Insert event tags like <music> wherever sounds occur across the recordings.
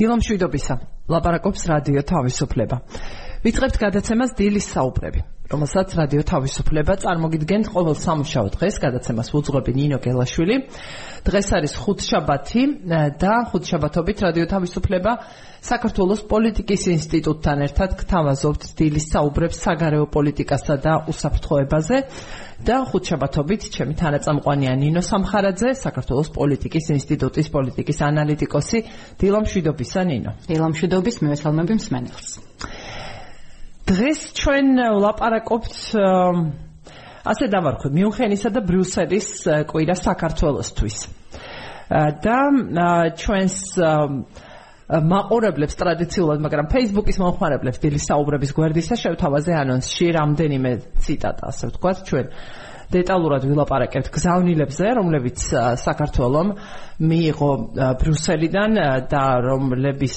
დილომშვიდობისა. ლაპარაკობს რადიო თავისუფლება. ვიწყებთ გადაცემას დილის საუბრები, რომელსაც რადიო თავისუფლება წარმოგიდგენთ ყოველ სამუშაო დღეს, გადაცემას უძღვები ნინო გელაშვილი. დღეს არის ხუთშაბათი და ხუთშაბათობით რადიო თავისუფლება საქართველოს პოლიტიკის ინსტიტუტთან ერთად გთავაზობთ დილის საუბრებს საგარეო პოლიტიკასა და უსაფრთხოებაზე. და ხუთშაბათობით ჩემი თანაწამყვანია ნინო სამხარაძე, საქართველოს პოლიტიკის ინსტიტუტის პოლიტიკის ანალიტიკოსი. დილამშვიდობისა ნინო. დილამშვიდობის მევესალმები მსმენელს. დღეს ჩვენ ვლაპარაკობთ ასე დავარქვი, მიუნხენისა და ბრიუსელის კვირა საქართველოსთვის. და ჩვენს მაყურებლებს ტრადიციულად, მაგრამ Facebook-ის მომხმარებლებს დილის საუბრების გვერდისა შევთავაზე ანონსში რამდენიმე ციტატა, ასე ვთქვათ, ჩვენ დეტალურად ვილაპარაკებთ გზავნილებზე, რომლებიც საქართველოს მიიღო ბრიუსელიდან და რომლების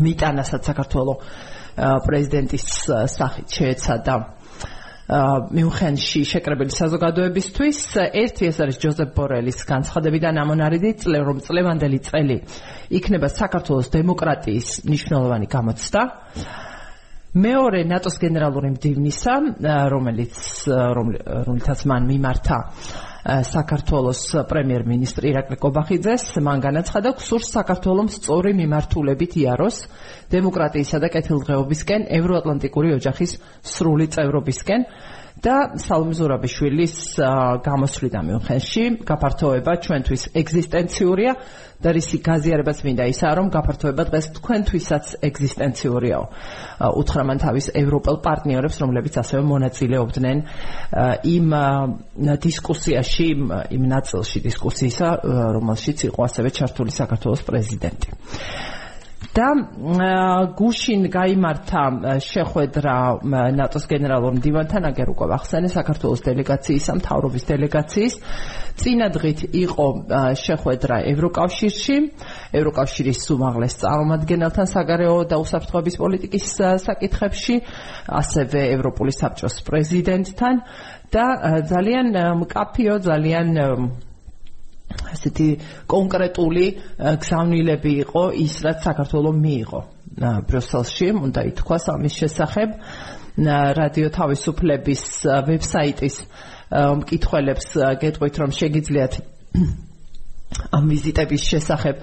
მიტანასაც საქართველოს პრეზიდენტის სახით შეეცადა მიუნხენში შეკრებილი საზოგადოებისთვის. ერთი ეს არის ჯოზეფ ბორელის განცხადებიდან ამონარიდი წლე რომ წლევანდელი წელი იქნება საქართველოს დემოკრატიის მნიშვნელოვანი გამოცდა მეორე ნატოს გენერალური მდივნისა რომელიც რომელთაც მან მიმართა საქართველოს პრემიერ-მინისტრი ირაკლი კობახიძეს მან განაცხადა გსურს საქართველოს სწორი მიმართულებით იაროს დემოკრატიისა და კეთილდღეობისკენ ევროატლანტიკური ოჯახის სრული წევრობისკენ და სალომე ზურაბიშვილის გამოსვლიდან მიუნხენში გაფართოება ჩვენთვის ეგზისტენციურია და რისი გაზიარებაც მინდა ისაა რომ გაფართოება დღეს თქვენთვისაც ეგზისტენციურიაო უთხრა მან თავის ევროპელ პარტნიორებს რომლებიც ასევე მონაწილეობდნენ იმ დისკუსიაში იმ ნაწილში დისკუსიისა რომელშიც იყო ასევე ჩართული საქართველოს პრეზიდენტი და გუშინ გამართა შეხვედრა ნატოს გენერალურ მდივანთან აგერ უკვე ახსენე საქართველოს დელეგაციის სამთავრობის დელეგაციის. წინადღით იყო შეხვედრა ევროკავშირში. ევროკავშირის უმაღლეს წარმომადგენელთან საგარეო და უსაფრთხოების პოლიტიკის საკითხებში ასევე ევროპული საბჭოს პრეზიდენტთან. და ძალიან მკაფიო ძალიან ასეთი კონკრეტული გზავნილები იყო ის რაც საქართველოს მიიღო ბრიუსელში უნდა ითქვას ამის შესახებ რადიო თავისუფლების ვებსაიტის მკითხველებს გეტყვით რომ შეგიძლიათ <clears throat> ამ ვიზიტების შესახებ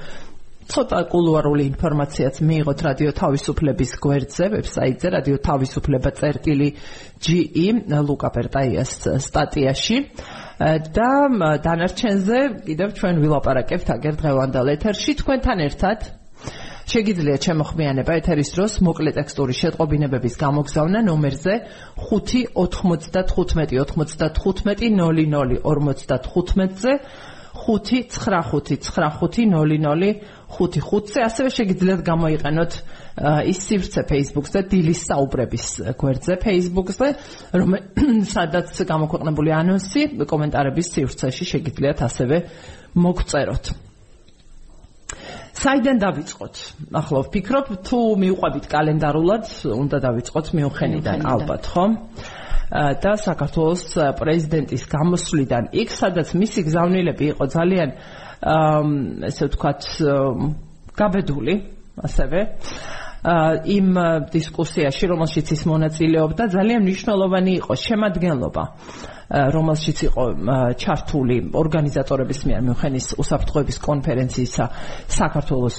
ცოტა კულუარული ინფორმაციაც მიიღოთ რადიო თავისუფლების გვერდზე, ვებსაიტზე რადიო თავისუფლება წერტილი GE ლუკა პერტაიას სტატიაში. და დანარჩენზე კიდევ ჩვენ ვილაპარაკებთ აგერ დღევანდელ ეთერში. თქვენთან ერთად შეგიძლიათ შემოხმიანება ეთერის დროს მოკლე ტექსტური შეტყობინებების გამოგზავნა ნომერზე 59595000055-ზე 595950055-ზე ასევე შეგიძლიათ გამოიყენოთ ის სივრცე Facebook-ზე დილის საუბრების გვერდზე Facebook-ზე <coughs> სადაც გამოქვეყნებული ანონსი კომენტარების სივრცეში შეგიძლიათ ასევე მოგწეროთ საიდან დავიწყოთ? ახლა ვფიქრობ, თუ მიუყვებით კალენდარულად, უნდა დავიწყოთ მიუხენიდან ალბათ, ხო? და საქართველოს პრეზიდენტის გამოსვლიდან იქ სადაც მისი გზავნილები იყო ძალიან ესე ვთქვათ გაბედული ასევე იმ დისკუსიაში რომელშიც ის მონაწილეობდა ძალიან მნიშვნელოვანი იყო შემადგენლობა რომელშიც იყო ჩართული ორგანიზატორების მიერ მიუხედის უსაფრთხოების კონფერენციისა საქართველოს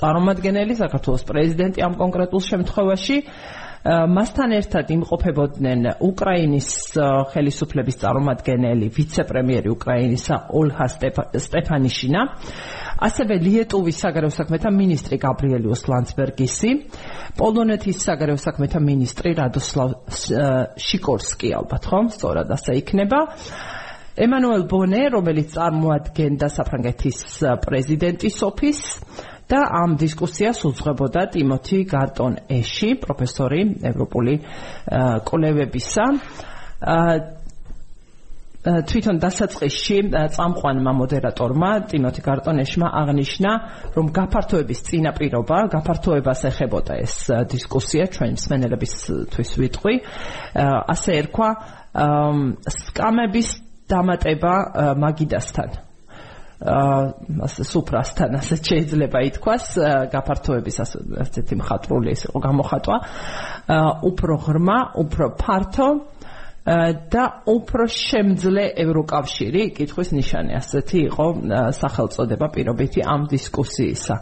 წარმომადგენელი საქართველოს პრეზიდენტი ამ კონკრეტულ შემთხვევაში მასთან ერთად იმყოფებოდნენ უკრაინის ხელისუფლების წარმომადგენელი ვიცე-პრემიერი უკრაინისა ოლჰა სტეფანიშინა ასევე ლიეტუვის საგარეო საქმეთა მინისტრი გაბრიელი ოსლანცბერგისი პოლონეთის საგარეო საქმეთა მინისტრი რადოსლავ შიკორსკი ალბათ ხომ სწორად ასე იქნება. ემანუელ ბონე რომელიც წარმოადგენდა საფრანგეთის პრეზიდენტის ოფისს და ამ დისკუსიას უძღვებოდა ტიმოთი გარტონ ეში, პროფესორი ევროპული კოლევებისა. თვითონ დასაწყისში წამყვანმა მოდერატორმა ტიმოთი გარტონეშმა აღნიშნა, რომ გაფართოების წინაპირობა, გაფართოებას ეხებოდა ეს დისკუსია ჩვენ მსმენელებისთვის ვიტყვი. ასე ერქვა სკამების დამატება მაგიდასთან. ასე სუფრასთან ასე შეიძლება ითქვას გაფართოების ასეთი მხატვრული ეს იყო გამოხატვა. უფრო ღრმა, უფრო ფართო და უფრო შემძლე ევროკავშირი კითხვის ნიშანი ასეთი იყო სახელწოდება პირობითი ამ დისკუსიისა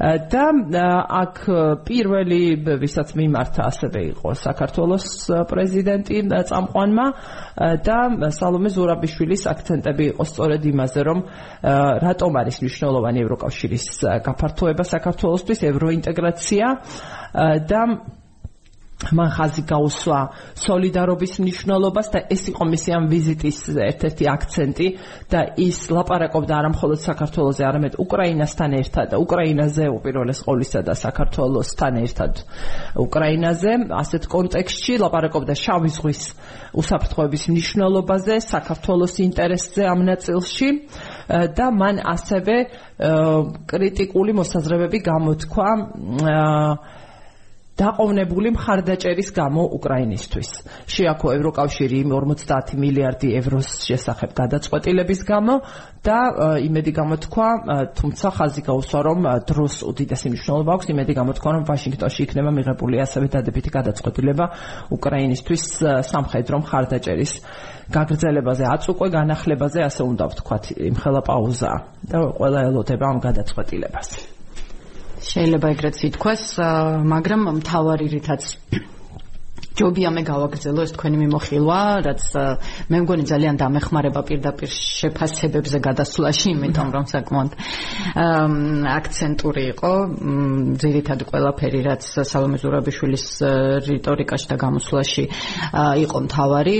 და აქ პირველი ვისაც მიმართა ასევე იყო საქართველოს პრეზიდენტი წამყვანმა. და სალომე ზურაბიშვილის აქცენტები იყო სწორედ იმაზე რომ რატომ არის მნიშვნელოვანი ევროკავშირის გაფართოება საქართველოსთვის ევროინტეგრაცია. და მან ხაზი გაუსვა სოლიდარობის მნიშვნელობას და ეს იყო მისი ამ ვიზიტის ერთ-ერთი აქცენტი და ის ლაპარაკობდა არა მხოლოდ საქართველოსზე, არამედ უკრაინასთან ერთად და უკრაინაზე უპირველეს ყოვლისა და საქართველოსთან ერთად უკრაინაზე. ასეთ კონტექსტში ლაპარაკობდა შავი ზღვის უსაფრთხოების მნიშვნელობაზე, საქართველოს ინტერესზე ამ ნაწილში და მან ასევე კრიტიკული მოსაზრებები გამოთქვა აა დაყოვნებული მხარდაჭერის გამო უკრაინისთვის. შეაქო ევროკავშირი 50 მილიარდი ევროს შესახებ გადაწყვეტილების გამო და იმედი გამოთქვა, თუმცა ხაზი გაუსვა რომ დროს უდიდესი მნიშვნელობა აქვს, იმედი გამოთქვა რომ ვაშინგტონში იქნება მიღებული ასევე დადებითი გადაწყვეტილება უკრაინისთვის სამხედრო მხარდაჭერის გაგრძელებაზე, აწ უკვე განახლებაზე, ასე უნდა ვთქვათ, იმხელა პაუზა და ყველა ელოდება ამ გადაწყვეტილებას. შეიძლება ეგრეთ ითქვას, მაგრამ მთავარი რითაც ჯობია მე გავაგრძელო ეს თქვენი მიმოხილვა, რაც მე მგონი ძალიან დამეხმარება პირდაპირ შეფასებებზე გადასვლაში, იმიტომ რომ საკმაოდ აქცენტური იყო ძირითადად ყველაფერი, რაც სალომე ზურაბიშვილის რიტორიკაში და გამოსვლაში იყო მთავარი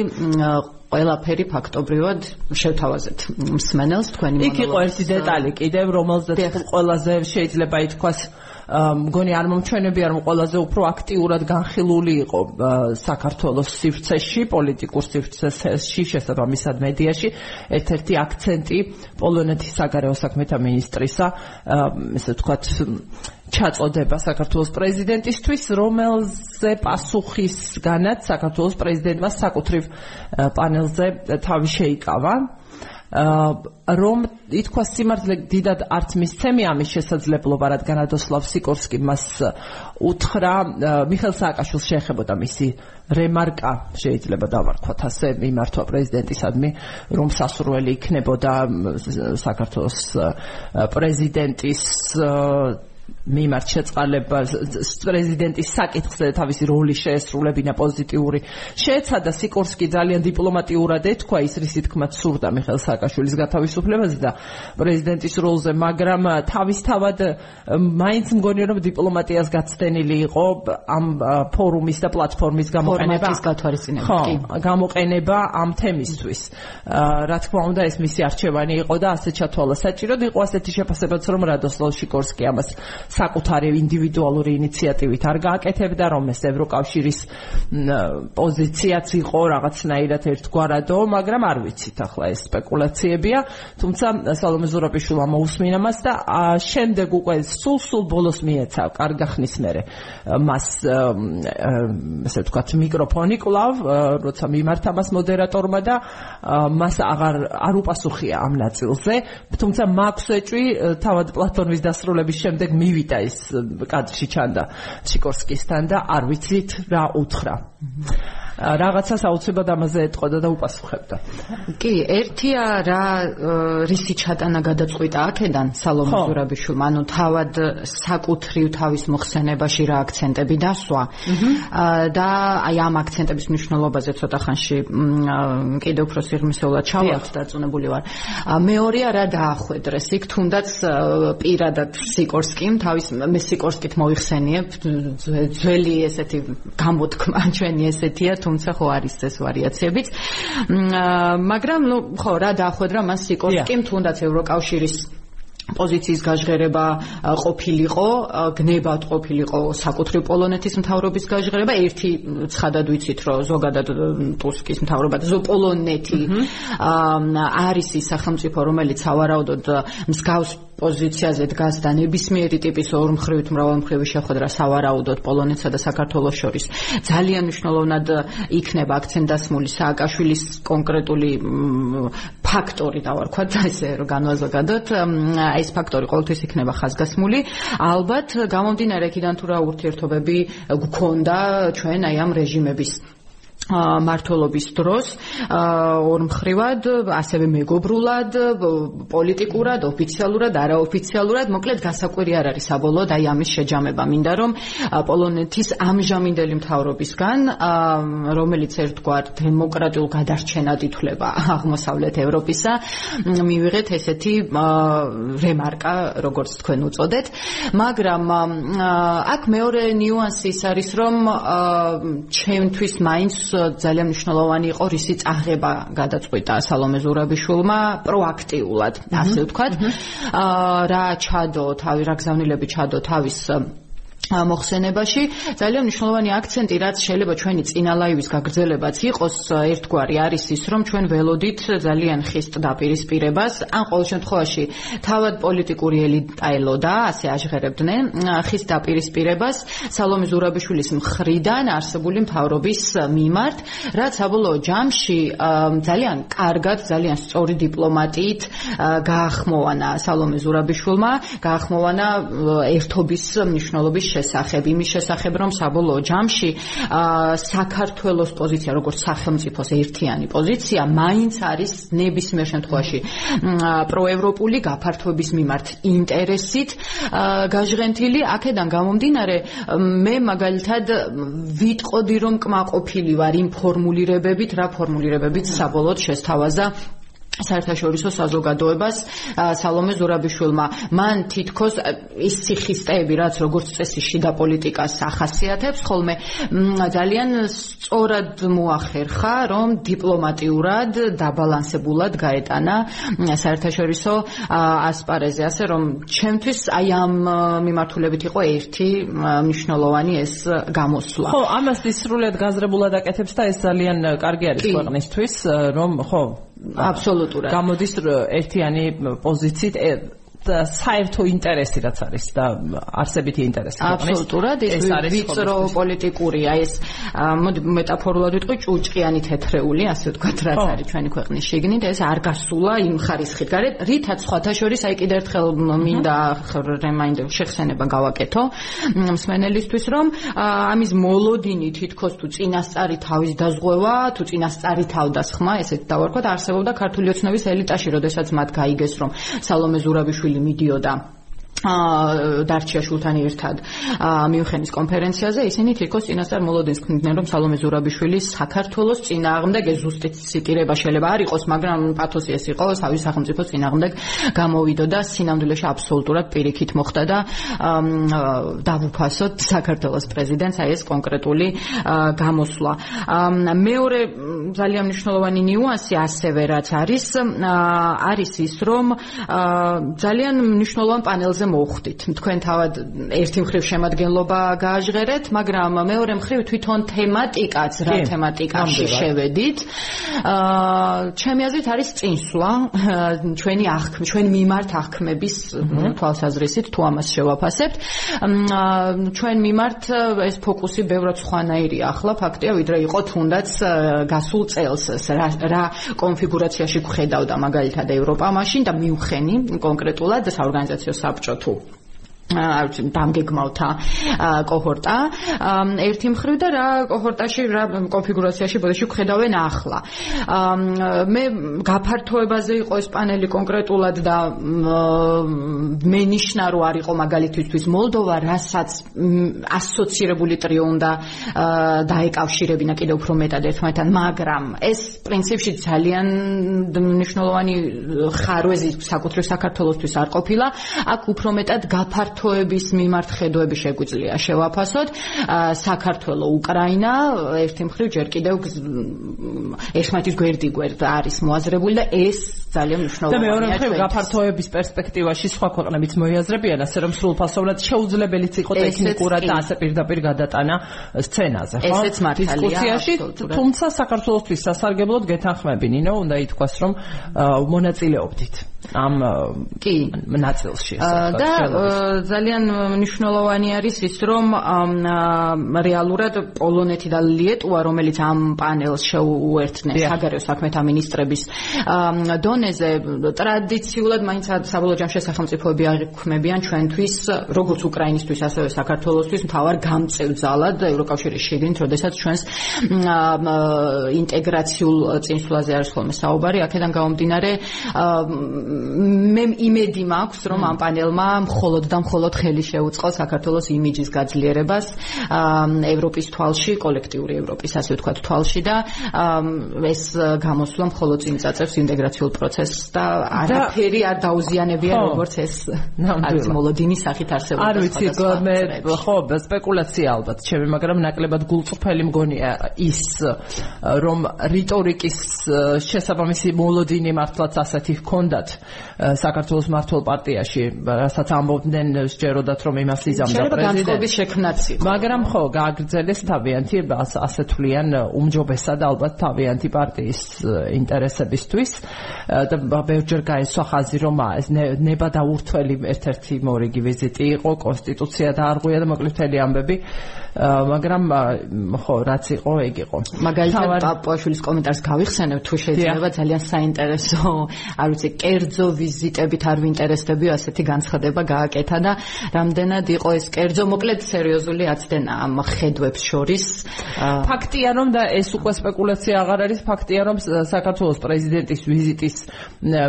ყველაფერი ფაქტობრივად შევთავაზეთ მსმენელს თქვენი მონოლოგი. იქ იყო ერთი დეტალი კიდევ, რომელზეც ყველაზე შეიძლება ითქვას მგონი არ მომჩვენებია რომ ყველაზე უფრო აქტიურად განხილული იყო საქართველოს სივრცეში, პოლიტიკურ სივრცეში, შესაბამისად მედიაში, ერთ-ერთი აქცენტი პოლონეთის საგარეო საქმეთა მინისტრისა, ესე ვთქვათ, ჩაწოდება საქართველოს პრეზიდენტისთვის, რომელზე პასუხისგანაც საქართველოს პრეზიდენტმა საკუთრივ პანელზე თავი შეიკავა. რომ ითქვა სიმართლე დიდად არც მისცემი ამის შესაძლებლობა რადგან ადოსლავ სიკორსკი მას უთხრა მიხელ სააკაშვილს შეეხებოდა მისი რემარკა. შეიძლება დავარქვათ ასე მიმართვა პრეზიდენტისადმი რომ სასურველი იქნებოდა საქართველოს პრეზიდენტის მიმართ შეწყალებას პრეზიდენტის საკითხზე თავისი როლი შეესრულებინა პოზიტიური. შეეცადა სიკორსკი ძალიან დიპლომატიურად ეთქვა ის რისი თქმაც სურდა მიხელ სააკაშვილის გათავისუფლებაზე და პრეზიდენტის როლზე, მაგრამ თავისთავად მაინც მგონი რომ დიპლომატიას გაცდენილი იყო ამ ფორუმის და პლატფორმის გამოყენება. ფორმატის გათვალისწინება. ხო, გამოყენება ამ თემისთვის. რა თქმა უნდა, ეს მისი არჩევანი იყო და ასე ჩათვალა საჭიროდ იყო ასეთი შეფასებაც რომ რადოსლავ შიკორსკი ამას საკუთარი ინდივიდუალური ინიციატივით არ გააკეთებდა, რომ ეს ევროკავშირის პოზიციაც იყო რაღაცნაირად ერთგვარადო, მაგრამ არ ვიცით ახლა ეს სპეკულაციებია, თუმცა სალომე ზურაბიშვილმა მოусმინა მას და შემდეგ უკვე სულ-სულ ბოლოს მიეცა კარგახნის მერე. მას ესე ვთქვათ მიკროფონი კლავ, როცა მიმართა მას მოდერატორმა და მას აღარ არ უპასუხია ამ ნაწილზე, თუმცა მაქვს ეჭვი თავად პლატონვის დასრულების შემდეგ მივიდა მივიდა ეს კადრში ჩანდა სიკორსკისთან და არ ვიცით რა უთხრა. რაღაცას აუცილებლად ამაზე ეთყოდა და უპასუხებდა. კი, ერთია რა რისი ჩატანა გადაწყვიტა აქედან სალომე ზურაბიშვილმა, ანუ თავად საკუთრივ თავის მოხსენებაში რა აქცენტები დასვა. და აი ამ აქცენტების მნიშვნელობაზე ცოტა ხანში კიდევ უფრო სიღრმისეულად ჩავალთ დაწუნებული ვარ. მეორეა რა დაახვედრეს იქ თუნდაც პირადად სიკორსკიმ თავის მე სიკორსკით მოიხსენიებ ძველი ესეთი გამოთქმა ჩვენი ესეთია თუ თუმცა ხო არის ეს ვარიაციებიც. მაგრამ ნუ ხო რა დაახვედრა მას სიკორსკიმ თუნდაც ევროკავშირის პოზიციის გაჟღერება ყოფილიყო, გნებად ყოფილიყო საკუთრივ პოლონეთის მთავრობის გაჟღერება. ერთი ცხადად ვიცით, რომ ზოგადად ტუსკის მთავრობა ზოპოლონეთი არის ის სახელმწიფო, რომელიც ავარაუდოდ მსგავს პოზიციაზე დგას და ნებისმიერი ტიპის ორმხრივით მრავალმხრივი შეხვედრა სავარაუდოდ პოლონეთსა და საქართველოს შორის. ძალიან მნიშვნელოვნად იქნება აქცენტ დასმული სააკაშვილის კონკრეტული ფაქტორი დავარქვათ ესე რომ განვაზოგადოთ ეს ფაქტორი ყოველთვის იქნება ხაზგასმული. ალბათ გამომდინარე იქიდან თუ რა ურთიერთობები გქონდა ჩვენ აი ამ რეჟიმების მართლობის დროს ორმხრივად ასევე მეგობრულად პოლიტიკურად ოფიციალურად არაოფიციალურად მოკლედ გასაკვირი არ არის საბოლოოდ აი ამის შეჯამება. მინდა რომ პოლონეთის ამჟამინდელი მთავრობისგან რომელიც ერთგვარ დემოკრატიულ გადარჩენად ითვლება აღმოსავლეთ ევროპისა მივიღეთ ესეთი რემარკა როგორც თქვენ უწოდეთ. მაგრამ აქ მეორე ნიუანსი ის არის რომ ჩემთვის მაინც ძალიან მნიშვნელოვანი იყო რისი წაღება გადაწყვიტა სალომე ზურაბიშვილმა პროაქტიულად ასე ვთქვათ. აა რა ჩადო თავი რა გზავნილები ჩადო თავის მოხსენებაში ძალიან მნიშვნელოვანი აქცენტი რაც შეიძლება ჩვენი წინა ლაივის გაგრძელებაც იყოს ერთგვარი არის ის რომ ჩვენ ველოდით ძალიან ხისტ დაპირისპირებას ან ყოველ შემთხვევაში თავად პოლიტიკური ელიტა ელოდა ასე აჟღერებდნენ ხისტ დაპირისპირებას სალომე ზურაბიშვილის მხრიდან არსებული მთავრობის მიმართ რაც საბოლოო ჯამში ძალიან კარგად ძალიან სწორი დიპლომატიით გაახმოვანა სალომე ზურაბიშვილმა გაახმოვანა ერთობის მნიშვნელობის შესახებ, იმის შესახებ, რომ საბოლოო ჯამში საქართველოს პოზიცია, როგორც სახელმწიფოს ერთიანი პოზიცია, მაინც არის ნებისმიერ შემთხვევაში პროევროპული გაფართოების მიმართ ინტერესით გაჟღენთილი. აქედან გამომდინარე, მე მაგალითად ვიტყოდი, რომ კმაყოფილი ვარ იმ ფორმულირებებით, რა ფორმულირებებით საბოლოოდ შესთავაზა საერთაშორისო საზოგადოებას სალომე ზურაბიშვილმა. მან თითქოს ის ციხისტეები რაც როგორც წესი შიდა პოლიტიკას ახასიათებს ხოლმე ძალიან სწორად მოახერხა რომ დიპლომატიურად დაბალანსებულად გაეტანა საერთაშორისო ასპარეზზე. ასე რომ ჩემთვის აი ამ მიმართულებით იყო ერთი მნიშვნელოვანი ეს გამოსვლა. ხო ამას ისრულად გაზრებულად აკეთებს და ეს ძალიან კარგი არის ქვეყნისთვის რომ ხო აბსოლუტურად. გამოდის ერთიანი პოზიციით საერთო ინტერესი რაც არის და არსებითი ინტერესი აბსოლუტურად ეს არის ვიწრო პოლიტიკური აი ეს მოდი მეტაფორულად ვიტყვი ჭუჭყიანი თეთრეული ასე ვთქვათ რაც არის ჩვენი ქვეყნის შიგნით ეს არ გასულა იმ ხარისხით გარეთ რითაც სხვათა შორის აი კიდევ ერთხელ მინდა რემაინდერ შეხსენება გავაკეთო. მსმენელისთვის რომ ამის მოლოდინი თითქოს თუ წინასწარი თავის დაზღვევა თუ წინასწარი თავდასხმა ესეთ დავარქვათ არსებობდა ქართული ოცნების ელიტაში როდესაც მათ გაიგეს რომ სალომე ზურაბიშვილი შვილი მიდიოდა დარჩია შულთან ერთად. მიუნხენის კონფერენციაზე ისინი თითქოს წინასწარ მოლოდინს ქმნიდნენ რომ სალომე ზურაბიშვილი საქართველოს წინააღმდეგ ეს ზუსტი ციტირება შეიძლება არ იყოს მაგრამ პათოსი ეს იყო თავის სახელმწიფოს წინააღმდეგ გამოვიდო და სინამდვილეში აბსოლუტურად პირიქით მოხდა და დავუფასოთ საქართველოს პრეზიდენტს აი ეს კონკრეტული გამოსვლა. მეორე ძალიან მნიშვნელოვანი ნიუანსი ასევე რაც არის არის ის რომ ძალიან მნიშვნელოვან პანელზე მოხვდით. თქვენ თავად ერთი მხრივ შემადგენლობა გააჟღერეთ, მაგრამ მეორე მხრივ თვითონ თემატიკაც რა თემატიკაში შევედით. აა ჩემი აზრით არის წინსვლა ჩვენი აღქმ ჩვენ მიმართ აღქმების თვალსაზრისით თუ ამას შევაფასებთ. აა ჩვენ მიმართ ეს ფოკუსი ბევრად სხვანაირია ახლა ფაქტია ვიდრე იყო თუნდაც გასულ წელს რა რა კონფიგურაციაში გხედავდა მაგალითად ევროპა მაშინ და მიუხენი კონკრეტულად საორგანიზაციო საბჭო თუ არჩი დამგეგმავთა კოჰორტა. ერთი მხრივ და რა კოჰორტაში რა კონფიგურაციაში ბოდიში ხედავენ ახლა. მე გაფართოებაზე იყო ეს პანელი კონკრეტულად და მე ნიშნა რომ არ იყო მაგალითისთვის. მოლდოვა რასაც ასოცირებული ტრიო უნდა დაეკავშირებინა კიდევ უფრო მეტად ერთმანეთთან მაგრამ ეს პრინციპში ძალიან მნიშვნელოვანი ხარვეზი საკუთრივ საქართველოსთვის არ ყოფილა. აქ უფრო მეტად გაფართო გაფართოების მიმართ ხედვები შეგვიძლია შევაფასოთ. საქართველო, უკრაინა ერთი მხრივ ჯერ კიდევ ერთმანეთის გვერდი გვერდ არის მოაზრებული და ეს ძალიან მნიშვნელოვანია. და მეორე მხრივ გაფართოების პერსპექტივაში სხვა ქვეყნებიც მოიაზრებიან, ასე რომ სრულფასოვნად შეუძლებელიც იყო ტექნიკურად და ასე პირდაპირ გადატანა სცენაზე, ხო? ესეც მართალია. დისკუსიაში, თუმცა საქართველოსთვის სასარგებლოდ გეთანხმები, ნინო, უნდა ითქვას, რომ მონაწილეობდით. ამ კი. ნაწილში და ძალიან მნიშვნელოვანი არის ის რომ რეალურად პოლონეთი და ლიეტუვა რომელიც ამ პანელს შეუერთდნენ საგარეო საქმეთა მინისტრების დონეზე ტრადიციულად მაინც საბოლოო ჯამში სახელმწიფოები აღიქმებიან ჩვენთვის როგორც უკრაინისთვის ასევე საქართველოსთვის მთავარ გამწევ ძალად ევროკავშირის შიგნით როდესაც ჩვენს ინტეგრაციულ წინსვლაზე არის ხოლმე საუბარი აქედან გამომდინარე მე იმედი მაქვს რომ ამ პანელმა მხოლოდ და მხოლოდ ხელი შეუწყო საქართველოს იმიჯის გაძლიერებას ევროპის თვალში, კოლექტიური ევროპის ასე ვთქვათ თვალში და ეს გამოსვლა მხოლოდ წინ წაწევს ინტეგრაციულ პროცესს და არაფერი არ დაუზიანებია როგორც ეს არის მოლოდინის სახით არსებული. არ ვიცი, მე ხო, სპეკულაცია ალბათ, ჩემი, მაგრამ ნაკლებად გულწრფელი მგონია ის რომ რიტორიკის შესაბამისი მოლოდინი მართლაც ასეთი ჰქონდათ საქართველოს მართლ პარტიაში, რასაც ამბობდნენ სჯეროდათ რომ იმას იზამდა პრეზიდენტი. შექმნაცი. მაგრამ ხო, გააგრძელეს თავიანთი ასე თვლიან უმჯობესად ალბათ თავიანთი პარტიის ინტერესებისთვის და ბევრჯერ გაესვა ხაზი რომ ნება და ურთველი ერთ-ერთი მორიგი ვიზიტი იყო, კონსტიტუცია დაარღვია და მოკლედ მთელი ამბები მაგრამ ხო რაც იყო ეგ იყო მაგალითად პაპუაშვილის კომენტარს გავიხსენებ თუ შეიძლება ძალიან საინტერესო არ ვიცი კერძო ვიზიტებით არ ვინტერესდებიო ასეთი განცხადება გააკეთა და რამდენად იყო ეს კერძო? მოკლედ სერიოზული აცდენა ამ ხედვებს შორის. ფაქტია რომ და ეს უკვე სპეკულაცია აღარ არის ფაქტია რომ საქართველოს პრეზიდენტის ვიზიტის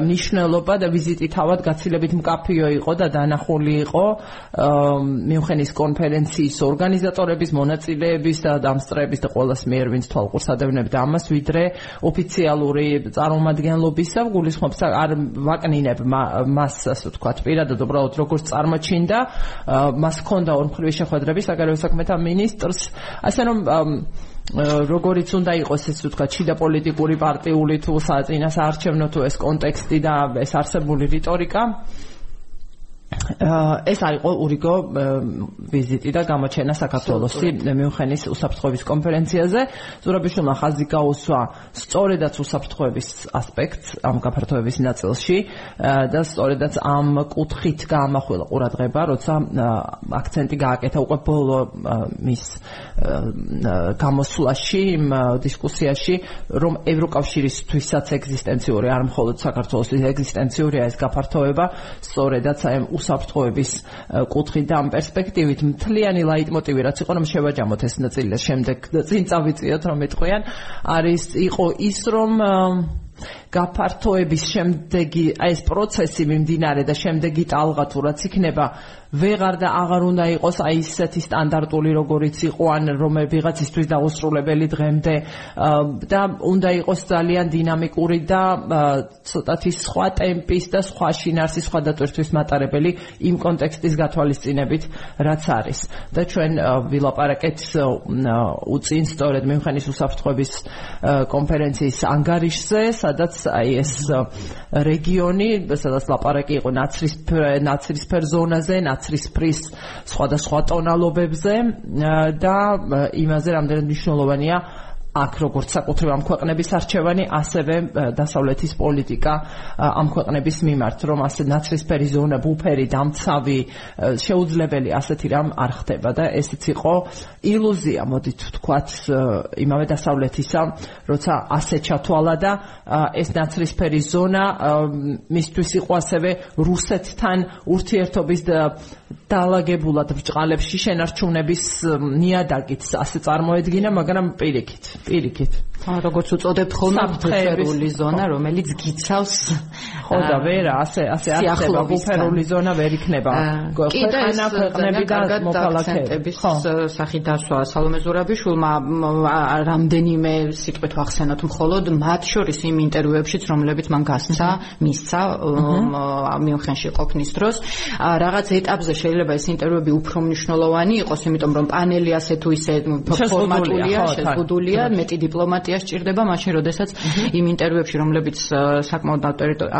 მნიშვნელობა და ვიზიტი თავად გაცილებით მკაფიო იყო და დანახული იყო მიუხედავად კონფერენციის ორგანიზატორ მომხმარებლების მონაწილეების და დამსწრეების და ყოველას მიერ ვინც თვალყურს ადევნებდა ამას ვიდრე ოფიციალური წარმომადგენლობისა გულისხმობს არ ვაკნინებ მას ასე ვთქვათ პირადად უბრალოდ როგორც წარმოჩინდა მას ჰქონდა ორმხრივი შეხვედრები საგარეო საქმეთა მინისტრს. ასე რომ როგორიც უნდა იყოს ეს ვთქვა ჩიდა პოლიტიკური პარტიული თუ საწინას არჩევნო თუ ეს კონტექსტი და ეს არსებული რიტორიკა ეს არის ურიგო ვიზიტი და გამოჩენა საქართველოსი მიუნხენის უსაფრთხოების კონფერენციაზე. ზურაბიშვილმა ხაზი გაუსვა სწორედაც უსაფრთხოების ასპექტს ამ გაფართოების ნაწილში და სწორედაც ამ კუთხით გაამახვილა ყურადღება, როცა აქცენტი გააკეთა უკვე ბოლო მის გამოსვლაში, დისკუსიაში, რომ ევროკავშირისთვისაც ეგზისტენციური არ მხოლოდ საქართველოს ეგზისტენციურია ეს გაფართოება, სწორედაც აი უსაფრთხოების კუთხით და ამ პერსპექტივით მთლიანი ლაიტმოტივი რაც იყო რომ შევაჯამოთ ეს ნაწილი. და შემდეგ წინ წავიწიოთ რომ ეთქვიან არის იყო ის რომ გაფართოების შემდეგი ეს პროცესი მიმდინარე და შემდეგი ტალღა თუ რაც იქნება ვეღარ და აღარ უნდა იყოს აი ისეთი სტანდარტული როგორიც იყო ან რომ ვიღაცისთვის დაუსრულებელი დღემდე. და უნდა იყოს ძალიან დინამიკური და ცოტათი სხვა ტემპის და სხვა შინარსის სხვა დატვირთვის მატარებელი იმ კონტექსტის გათვალისწინებით რაც არის. და ჩვენ ვილაპარაკეთ უწინ სწორედ მემხანის უსაფრთხოების კონფერენციის ანგარიშზე სადაც აი ეს რეგიონი სადაც ლაპარაკი იყო ნაცრისფერ ნაცრისფერ ზონაზე ნაცრისფრის სხვადასხვა ტონალობებზე და იმაზე რამდენად მნიშვნელოვანია აქ როგორც საკუთრივ ამ ქვეყნების არჩევანი, ასევე დასავლეთის პოლიტიკა ამ ქვეყნების მიმართ, რომ ასე ნაცრისფერი ზონა, ბუფერი, დამცავი, შეუძლებელი ასეთი რამ არ ხდება და ესეც იყო ილუზია, მოდით ვთქვათ, იმავე დასავლეთისა, როცა ასე ჩათვალა და ეს ნაცრისფერი ზონა მისთვის იყო ასევე რუსეთთან ურთიერთობის დაალაგებულად ბრჭყალებში შენარჩუნების ნიადაგით ასე წარმოედგინა, მაგრამ პირიქით, პირიქით. როგორც უწოდებთ ხოლმე ბუფერული ზონა, რომელიც გიცავს ხო და ვერა, ასე ასე არსება ბუფერული ზონა ვერ იქნება. ქვეყანა ქვეყნები და მოქალაქეების სახით დასვა სალომე ზურაბიშვილმა რამდენიმე სიტყვით ვახსენოთ მხოლოდ მათ შორის იმ ინტერვიუებშიც, რომლებიც მან გასცა, მისცა მიუნხენში ყოფნის დროს, რაღაც ეტაპზე შეიძლება ეს ინტერვიუები უფრო მნიშვნელოვანი იყოს, იმიტომ რომ პანელი ასე თუ ისე ფორმატულია, შეზღუდულია, მეტი დიპლომატია სჭირდება მაშინ, როდესაც იმ ინტერვიუებში, რომლებიც საკმაოდ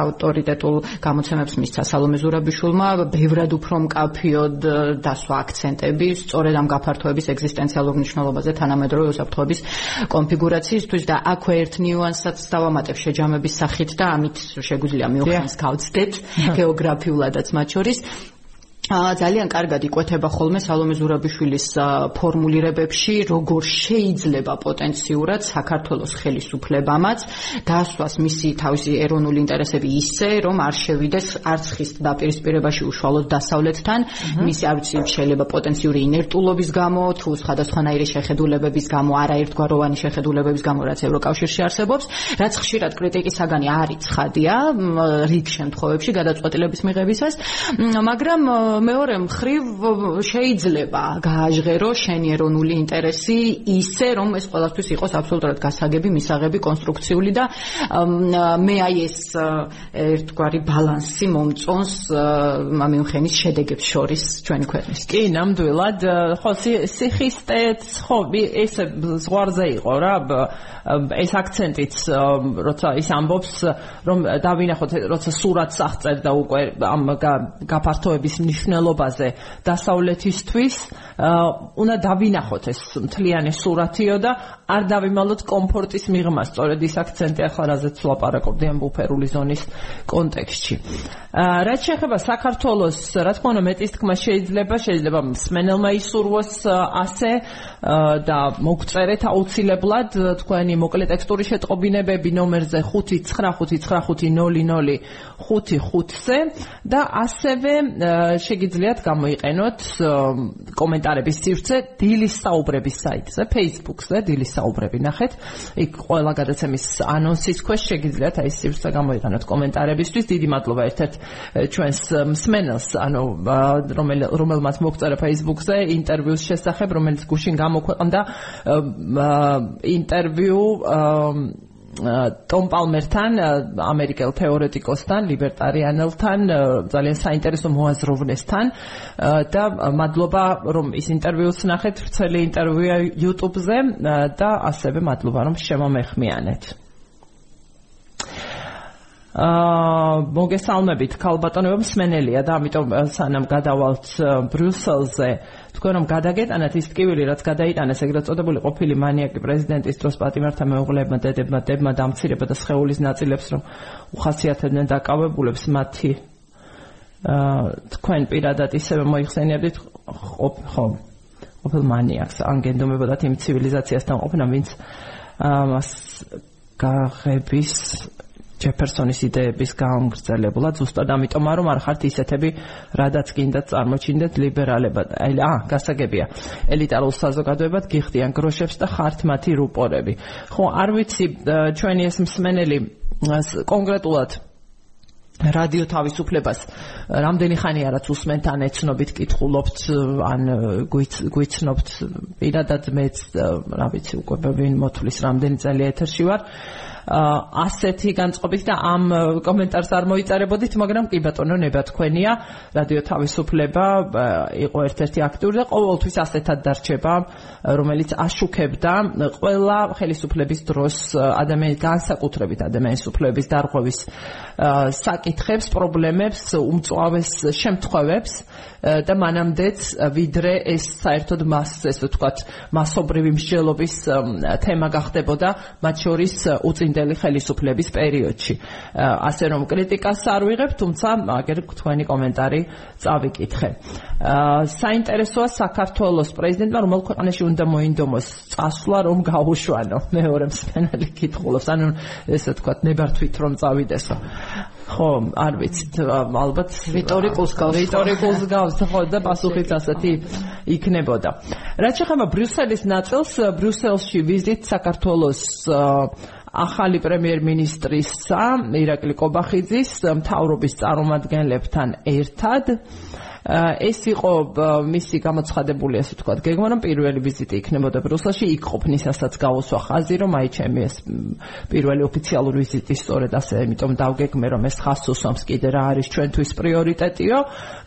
ავტორიტეტულ გამოცემებს მისცა სალომე ზურაბიშვილმა, ბევრად უფრო მკაფიოდ დასვა აქცენტები სწორედ ამ გაფართოების ეგზისტენციალურ მნიშვნელობაზე თანამედროვე უსაფრთხოების კონფიგურაციისთვის და აქვე ერთ ნიუანსაც დავამატებ შეჯამების სახით და ამით შეგვიძლია მიუხედავად გავცდეთ გეოგრაფიულადაც მათ შორის ძალიან კარგად იკვეთება ხოლმე სალომე ზურაბიშვილის ფორმულირებებში, როგორ შეიძლება პოტენციურად საქართველოს ხელისუფლებამაც დაასვას მისი თავისი ეროვნული ინტერესები ისე, რომ არ შევიდეს არც ხის დაპირისპირებაში უშუალოდ დასავლეთთან, მისი არ ვიცი შეიძლება პოტენციური ინერტულობის გამო, თუ სხვადასხვანაირი შეხედულებების გამო, არაერთგვაროვანი შეხედულებების გამო, რაც ევროკავშირში არსებობს, რაც ხშირად კრიტიკის საგანი არის ცხადია, რიგ შემთხვევებში გადაწყვეტილების მიღებისას, მაგრამ მეორე მხრივ შეიძლება გააჟღერო შენი ეროვნული ინტერესი ისე რომ ეს ყველასთვის იყოს აბსოლუტურად გასაგები, მისაღები, კონსტრუქციული და მე აი ეს ერთგვარი ბალანსი მომწონს მამიუნხენის შედეგებს შორის ჩვენი ქვეყნის. კი, ნამდვილად, ხო სიხისტეც ხო ეს ზღვარზე იყო რა ეს აქცენტიც როცა ის ამბობს რომ დავინახოთ როცა სურათს აღწერდა უკვე ამ გაფართოების ნიშნ მნიშვნელობაზე დასავლეთისთვის უნდა დავინახოთ ეს მთლიანი სურათიო და არ დავიმალოთ კომფორტის მიღმა სწორედ ის აქცენტი ახლა რაზეც ვლაპარაკობდი ამ ბუფერული ზონის კონტექსტში. რაც შეეხება საქართველოს, რა თქმა უნდა მეტის თქმა შეიძლება, შეიძლება სმენელმა ისურვოს ასე და მოგწერეთ აუცილებლად თქვენი მოკლე ტექსტური შეტყობინებები ნომერზე 5990055-ზე და ასევე შეგიძლიათ გამოიყენოთ კომენტარების სივრცე დილის საუბრების საიტზე, Facebook-ზე დილის საუბრები ნახეთ. იქ ყველა გადაცემის ანონსის ქვეშ შეგიძლიათ აი სივრცე გამოიყენოთ კომენტარებისთვის. დიდი მადლობა ერთ-ერთ ჩვენს მსმენელს, ანუ რომელმაც მოგწერა Facebook-ზე ინტერვიუს შესახებ, რომელიც გუშინ გამოქვეყნდა ინტერვიუ ტომ პალმერთან, ამერიკელ თეორეტიკოსთან, ლიბერტარიანელთან, ძალიან საინტერესო მოაზროვნესთან და მადლობა რომ ის ინტერვიუს ნახეთ, ვრცელი ინტერვიუა YouTube-ზე და ასევე მადლობა რომ შემომეხმიანეთ. აა მოგესალმებით, ქალბატონებო, მსმენელია და ამიტომ სანამ გადავალთ ბრიუსელზე თქვენ რომ გადაგეტანათ ის ტკივილი რაც გადაიტანეს ეგრეთ წოდებული ყოფილი მანიაკი პრეზიდენტის დროს პატიმართა მეუღლეებმა დედებმა დებმა დამცირება და სხეულის ნაწილებს რომ უხასიათებდნენ დაკავებულებს მათი აა თქვენ პირადად ისევე მოიხსენიებდით ხო ყოფილ მანიაკს ან გენდომებოდათ იმ ცივილიზაციასთან ყოფნა ვინც აა მას გაღების ჯეფერსონის იდეების გამგრძელებულად ზუსტად ამიტომ რომ არ ხართ ისეთები რადაც კიდე წარმოჩინდეთ ლიბერალებად. აი ა გასაგებია. ელიტარულ საზოგადოებად გიხდიან გროშებს და ხართ მათი რუპორები. ხო არ ვიცი ჩვენი ეს მსმენელი კონკრეტულად რადიო თავისუფლებას რამდენი ხანია რაც უსმენთ ან ეცნობით კითხულობთ ან გვიცნობთ პირადად მეც რა ვიცი უკვე ვინ მოთulis რამდენი წელი ეთერში ვარ ასეთი განწყობით და ამ კომენტარს არ მოიწერებოდით, მაგრამ კი ბატონო ნება თქვენია, რადიო თავისუფლება იყო ერთ-ერთი აქტიური და ყოველთვის ასეთად დარჩება, რომელიც აშუქებდა ყველა ხელისუფლების დროს ადამიანის განსაკუთრებით ადამიანის უფლებების დარღვევის საკითხებს, პრობლემებს, უმწვავეს შემთხვევებს და მანამდეც ვიდრე ეს საერთოდ მას ესე ვთქვათ მასობრივი მსჯელობის თემა გახდებოდა მათ შორის უწინდელი ხელისუფლების პერიოდში. ასე რომ კრიტიკას არ ვიღებ, თუმცა აგერ თქვენი კომენტარი წავიკითხე. საინტერესოა საქართველოს პრეზიდენტმა რომელ ქვეყანაში უნდა მოინდომოს წასვლა რომ გაუშვანო მეორე მსმენელი კითხულობს ანუ ესე ვთქვათ ნებართვით რომ წავიდესო ხო, არ ვიცით, ალბათ რიტორიკულს გავს. რიტორიკულს გავს, ხო და პასუხიც ასეთი იქნებოდა. რაც შეხება ბრიუსელის ნაწილს, ბრიუსელში ვიზით საქართველოს ახალი პრემიერ-მინისტრისა ირაკლი კობახიძის მთავრობის წარმომადგენლებთან ერთად ეს იყო მისი გამოცხადებული ასე ვთქვათ გეგმა რომ პირველი ვიზიტი იქნებოდა ბრუსელში. იქ ყოფნისასაც გავუსვა ხაზი რომ აი ჩემი ეს პირველი ოფიციალური ვიზიტი სწორედ ასე იმიტომ დავგეგმე რომ ეს ხაზს უსვამს კიდე რა არის ჩვენთვის პრიორიტეტიო.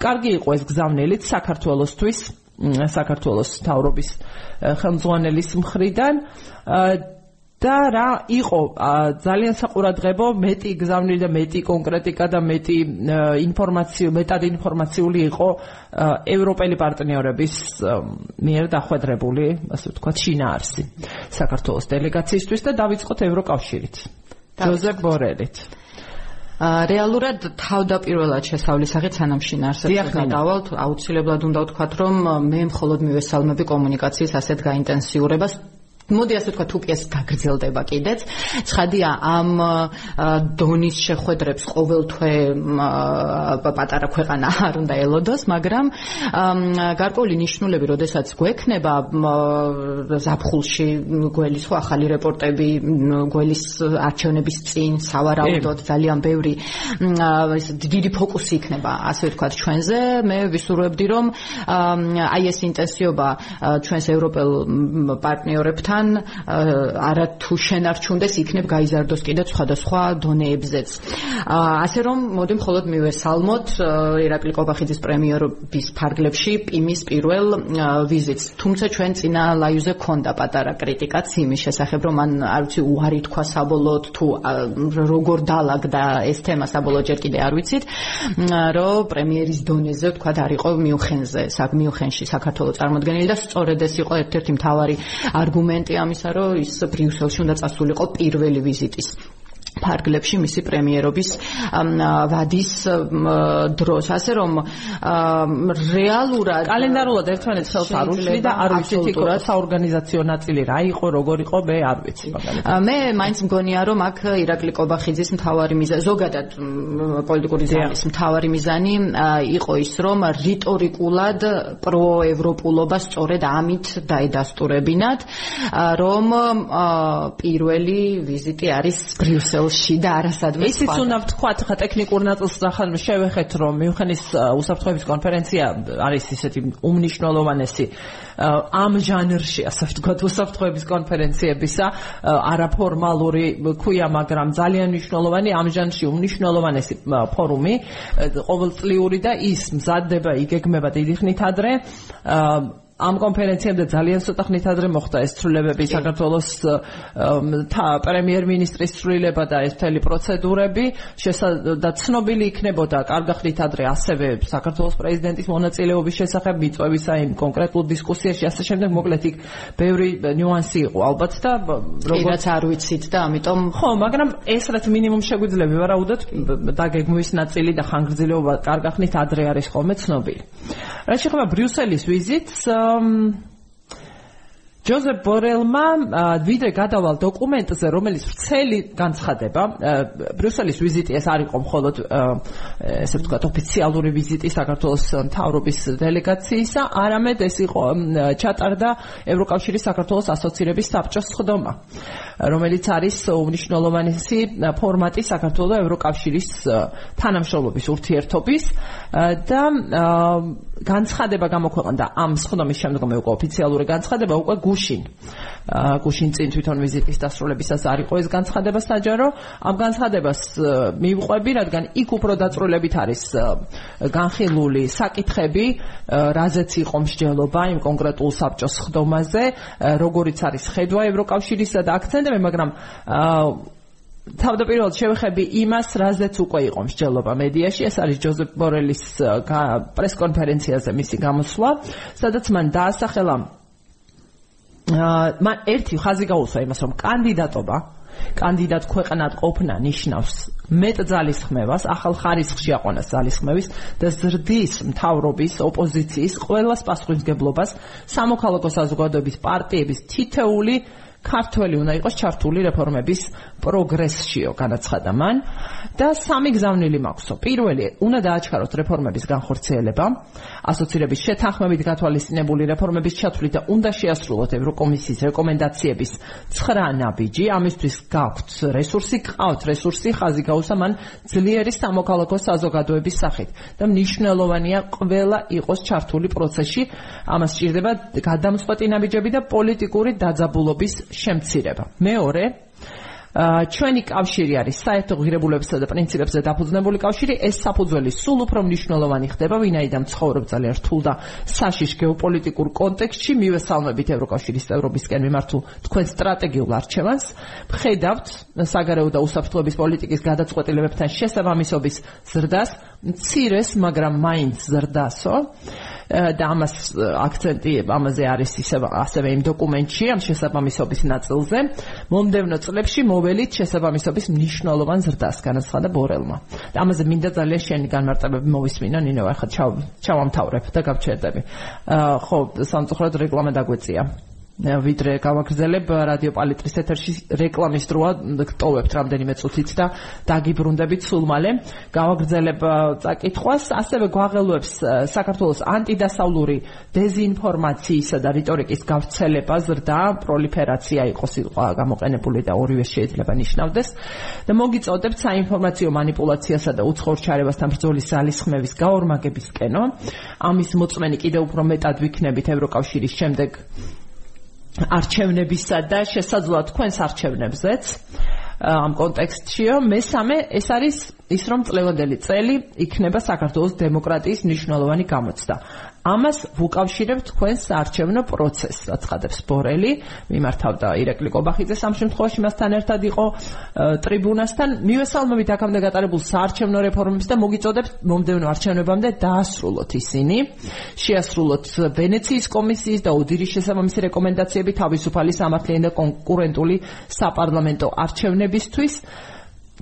კარგი იყო ეს გზავნილით საქართველოსთვის საქართველოს თავრობის ხელმძღვანელის მხრიდან და რა იყო? ძალიან საყურადღებო მეტი გზავნილი და მეტი კონკრეტიკა და მეტი ინფორმაცია მეტად ინფორმაციული იყო ევროპელი პარტნიორების მიერ დახვედრებული ასე ვთქვათ შინაარსი საქართველოს დელეგაციისთვის და დავიწყოთ ევროკავშირით. ჯოზეფ ბორელით. რეალურად თავდაპირველად შესავლისაღი სანამ შინაარსებს გადავალთ აუცილებლად უნდა ვთქვათ რომ მე მხოლოდ მივესალმები კომუნიკაციის ასეთ გაინტენსიურებას მოდი ასე ვთქვა თუპიას გაგრძელდება კიდეც. ცხადია ამ დონის შეხვედრებს ყოველთვე პატარა ქვეყანა <laughs> არ უნდა ელოდოს, მაგრამ გარკვეული ნიშნულები, როდესაც გვექნება ზაფხულში გველის ხო ახალი რეპორტები გველის არჩევნების წინ სავარაუდოდ ძალიან ბევრი ეს დიდი ფოკუსი იქნება, ასე ვთქვა ჩვენზე. მე ვისურვებდი რომ აი ეს ინტენსიობა ჩვენს ევროპელ პარტნიორებთან თან არა თუ შენარჩუნდეს იქნებ გაიზარდოს კიდე სხვადასხვა დონეებზეც. ასე რომ მოდი მხოლოდ მივესალმოთ ირაკლი ყობახიძის პრემიერობის ფარგლებში პიმის პირველ ვიზიტს. თუმცა ჩვენ წინა ლაივზე ქონდა პატარა კრიტიკაც იმის შესახებ, რომ მან არ ვიცი უარი თქვა საბოლოოდ თუ როგორ დაალაგდა ეს თემა საბოლოოდ ჯერ კიდე არ ვიცით, რომ პრემიერის დონეზე თქვა არ იყო მიუხენზე, საკ მიუხენში საქართველოს წარმოადგენელი და სწორედ ეს იყო ერთ-ერთი მთავარი არგუმენტი მომენტი ამისა, რომ ის ბრიუსელში უნდა წასულიყო პირველი ვიზიტის ფარგლებში მისი პრემიერობის ვადის დროს. ასე რომ რეალურად კალენდარულად ერთმანეთს ხელს არ უშლი და არ ვიცით იქ საორგანიზაციო ნაწილი რა იყო როგორ იყო მე არ ვიცი მაგალითად. მე მაინც მგონია რომ აქ ირაკლი კობახიძის მთავარი მიზანი ზოგადად პოლიტიკური ზანის მთავარი მიზანი იყო ის რომ რიტორიკულად პროევროპულობა სწორედ ამით დაედასტურებინათ რომ პირველი ვიზიტი არის ბრიუსელ ბრიუსელში და არასადმე სხვა. ისიც უნდა ვთქვათ, ხა ტექნიკურ ნაწილს ახალ შევეხეთ, რომ მიუხედის უსაფრთხოების კონფერენცია არის ისეთი უმნიშვნელოვანესი ამ ჟანრში, ასე ვთქვათ, უსაფრთხოების კონფერენციებისა, არაფორმალური ქვია, მაგრამ ძალიან მნიშვნელოვანი ამ ჟანრში უმნიშვნელოვანესი ფორუმი, ყოველწლიური და ის მზადდება, იგეგმება დიდი ხნით ადრე. ამ კონფერენციამდე ძალიან ცოტა ხნით ადრე მოხდა ეს ცვლილებები საქართველოს პრემიერ-მინისტრის ცვლილება და ეს მთელი პროცედურები და ცნობილი იქნებოდა კარგი ხნით ადრე ასევე საქართველოს პრეზიდენტის მონაწილეობის შესახებ მიწვევისა იმ კონკრეტულ დისკუსიაში. ასე შემდეგ მოკლედ იქ ბევრი ნიუანსი იყო. ალბათ და როგორც არ ვიცით და ამიტომ ხო მაგრამ ეს რაც მინიმუმ შეგვიძლია ვარაუდოთ დაგეგმვის ნაწილი და ხანგრძლივობა კარგი ხნით ადრე არის ხოლმე ცნობილი. რა შეხება ბრიუსელის ვიზიტს um, ჯოზეფ ბორელმა ვიდრე გადავალ დოკუმენტზე, რომელიც ვრცელი განცხადება, ბრიუსელის ვიზიტი ეს არ იყო მხოლოდ ესე ვთქვათ ოფიციალური ვიზიტი საქართველოს მთავრობის დელეგაციისა, არამედ ეს იყო ჩატარდა ევროკავშირის საქართველოს ასოცირების საბჭოს სხდომა, რომელიც არის უნიშნულოვანესი ფორმატი საქართველოს და ევროკავშირის თანამშრომლობის ურთიერთობის. და განცხადება გამოქვეყნდა ამ სხდომის შემდგომ უკვე ოფიციალური განცხადება უკვე გუშინ გუშინ წინ თვითონ ვიზიტის დასრულებისას არ იყო ეს განცხადება საჯარო. ამ განცხადებას მივყვები რადგან იქ უფრო დაწრულებით არის განხილული საკითხები რაზეც იყო მსჯელობა იმ კონკრეტულ საბჭოს სხდომაზე როგორიც არის ხედვა ევროკავშირისა და აქცენტები მაგრამ თავდაპირველად შევეხები იმას, რაზეც უკვე იყო მსჯელობა მედიაში, ეს არის ჯოზეფ ბორელის პრესკონფერენციაზე მისი გამოსვლა, სადაც მან დაასახელა აა მან ერთი ხაზი გაუსვა იმას, რომ კანდიდატობა კანდიდატ ქვეყნად ყოფნა ნიშნავს მეტ ძალისხმევას, ახალ ხარისხში აყვანას ძალისხმევის და ზრდის მთავრობის, ოპოზიციის, ყოველას პასუხისგებლობას, სამოქალაქო საზოგადოების პარტიების თითეული ქართველი უნდა იყოს ჩართული რეფორმების პროგრესშიო განაცხადა მან და სამი გზავნილი მაქვსო. პირველი, უნდა დააჩქაროთ რეფორმების განხორციელება, ასოცირების შეთანხმებით გათვალისწინებული რეფორმების ჩათვლით და უნდა შეასრულოთ ევროკომისიის რეკომენდაციების 9 ნაბიჯი. ამისთვის გაქვთ რესურსი, ყავთ რესურსი, ხაზი გაუსა მან ძლიერი სამოქალაქო საზოგადოების სახით და მნიშვნელოვანია ყველა იყოს ჩართული პროცესში. ამას სჭირდება გადამწყვეტი ნაბიჯები და პოლიტიკური დაძაბულობის შემცირება. მეორე ჩვენი კავშირი არის საერთო ღირებულებებსა და პრინციპებზე დაფუძნებული კავშირი, ეს საფუძველი სულ უფრო მნიშვნელოვანი ხდება, ვინაიდან ცხოვრობ ძალიან რთულ და საშიშ გეოპოლიტიკურ კონტექსტში, მივესალმებით ევროკავშირის წევრობისკენ მიმართულ თქვენ სტრატეგიულ არჩევანს. ხედავთ საგარეო და უსაფრთხოების პოლიტიკის გადაწყვეტილებებთან შესაბამისობის ზრდას, მცირეს, მაგრამ მაინც ზრდასო. და ამას აქცენტი ამაზე არის ისე ასევე იმ დოკუმენტში ამ შესაბამისობის ნაწილზე. მომდევნო წლებში მოველით შესაბამისობის მნიშვნელოვან ზრდას განაცხადა ბორელმა. და ამაზე მინდა ძალიან შენი განმარტებები მოვისმინო ნინო ახლა ჩავამთავრებ და გავჩერდები ხო სამწუხაროდ რეკლამა დაგვეწია ვიდრე გამაგრძელებ э, რადიო პალიტრის ეთერში რეკლამის დროა გტოვებთ რამდენიმე წუთით და დაგიბრუნდებით სულ მალე. გავაგრძელებ э, წაკითხვას ასევე გვაღელვებს э, საქართველოს ანტიდასავლური დეзинფორმაციისა და რიტორიკის გავრცელება ზრდა პროლიფერაცია იყო სიტყვა გამოყენებული და ორივე შეიძლება ნიშნავდეს. და მოგიწოდებთ საინფორმაციო манипуляციასა და უცხოურ ჩარევასთან ბრძოლის ძალისხმევის გაორმაგებისკენო ამის მოწმენი კიდევ უფრო მეტად ვიქნებით ევროკავშირის შემდეგ. არჩევნებისა და შესაძლოა თქვენს არჩევნებზეც. ამ კონტექსტშიო მესამე ეს არის ის რომ წლევანდელი წელი იქნება საქართველოს დემოკრატიის მნიშვნელოვანი გამოცდა ამას ვუკავშირებ თქვენს საარჩევნო პროცესს, რაც ხადებს ბორელი, მიმართავდა ირაკლი კობახიძე სამ შემთხვევაში მასთან ერთად იყო ტრიბუნასთან. მივესალმებით აქამდე გატარებულ საარჩევნო რეფორმებს და მოგიწოდებთ მომდევნო არჩევნებამდე დაასრულოთ ისინი. შეასრულოთ ვენეციის კომისიის და ოდირის შესაბამისი რეკომენდაციები თავისუფალი სამართლიანი და კონკურენტული საპარლამენტო არჩევნებისთვის.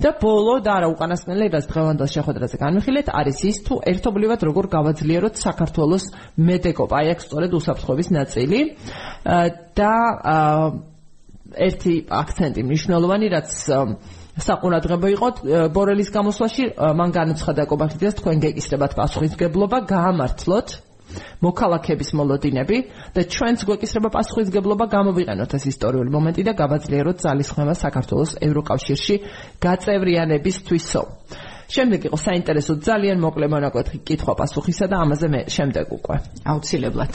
და ბოლო და არა უკანასკნელი რაც დღევანდელ შეხვედრაზე განვიხილეთ. არის ის თუ ერთობლივად როგორ გავაძლიეროთ საქართველოს მედეკოპ აი აქ სწორედ უსაფრთხოების ნაწილი. და ერთი აქცენტი მნიშვნელოვანი რაც საყურადღებო იყო ბორელის გამოსვლაში მან განუცხადა კობახიძეს თქვენ გეკისრებათ პასუხისგებლობა გაამართლოთ მოქალაქეების მოლოდინები და ჩვენც გვეკისრება პასუხისგებლობა გამოვიყენოთ ეს ისტორიული მომენტი და გავაძლიეროთ ძალისხმევა საქართველოს ევროკავშირში გაწევრიანებისთვისო. შემდეგ იყო საინტერესო ძალიან მოკლე მონაკვეთი კითხვა პასუხისა და ამაზე მე შემდეგ უკვე. აუცილებლად.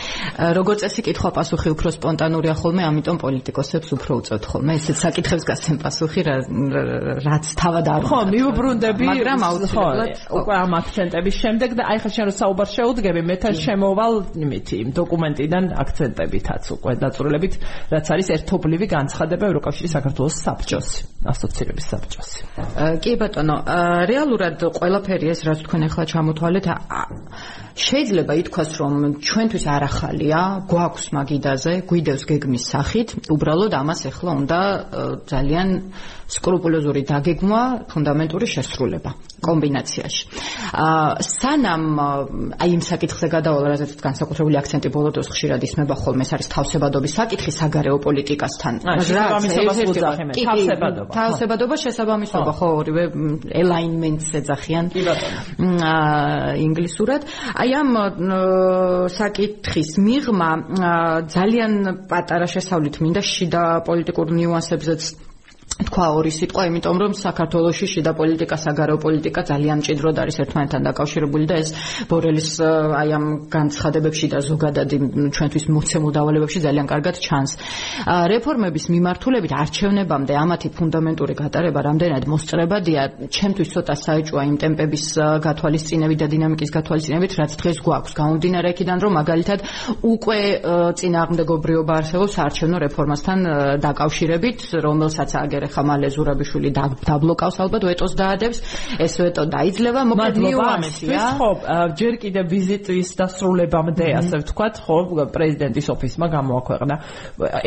<laughs> როგორც წესი კითხვა პასუხი უფრო სპონტანურია ხოლმე ამიტომ პოლიტიკოსებს უფრო უწევთ ხოლმე. ესეც საკითხებს გასცემ პასუხი რაც თავად არ ხო მიუბრუნდები მაგრამ აუცილებლად უკვე ამ აქცენტების შემდეგ და აი ხა შენ რო საუბარ შეუდგები მე თან შემოვალ იმითი იმ დოკუმენტიდან აქცენტებითაც უკვე დაწურლებით რაც არის ერთობლივი განცხადება ევროკავშირის საქართველოს საბჭოს ასოცირების საბჭოს. კი ბატონო რეალურად ყველაფერი ეს რაც თქვენ ახლა ჩამოთვალეთ შეიძლება ითქვას რომ ჩვენთვის არ ახალია გვაქვს მაგიდაზე გვიდევს გეგმის სახით. უბრალოდ ამას ახლა უნდა ძალიან სკრუპულოზური დაგეგმვა ფუნდამენტური შესრულება კომბინაციაში. აა სანამ აი იმ საკითხზე გადავალ რაზეც განსაკუთრებული აქცენტი ბოლო დროს ხშირად ისმება ხოლმე ეს არის თავსებადობის საკითხი საგარეო პოლიტიკასთან. თავსებადობა თავსებადობა შესაბამისობა ხო ორივე alignments ეძახიან ინგლისურად. აი ამ საკითხის მიღმა ძალიან პატარა შესავლით მინდა შიდა პოლიტიკურ ნიუანსებზეც თქვა ორი სიტყვა, იმიტომ რომ საქართველოსში შიდა პოლიტიკა, საგარეო პოლიტიკა ძალიან მჭიდროდ არის ერთმანეთთან დაკავშირებული და ეს ბორელის აი ამ განცხადებებში და ზოგადად ჩვენთვის მოცემულ დავალებებში ძალიან კარგად ჩანს. რეფორმების მიმართულებით არჩევნებამდე ამათი ფუნდამენტური გატარება რამდენად მოსწრებადია, ჩემთვის ცოტა საეჭვია იმ ტემპების გათვალისწინებით და დინამიკის გათვალისწინებით, რაც დღეს გვაქვს. გამომდინარე იქიდან, რომ მაგალითად უკვე წინააღმდეგობრიობა არსებობს არჩევნო რეფორმასთან დაკავშირებით, რომელსაც აგერ ჯერ ახლა მალე ზურაბიშვილი დაბლოკავს ალბათ ვეტოს დაადებს. ეს ვეტო დაიძლება მოკლედ ნიუანსია ხო ჯერ კიდე ვიზიტის დასრულებამდე ასე ვთქვათ ხო პრეზიდენტის ოფისმა გამოაქვეყნა.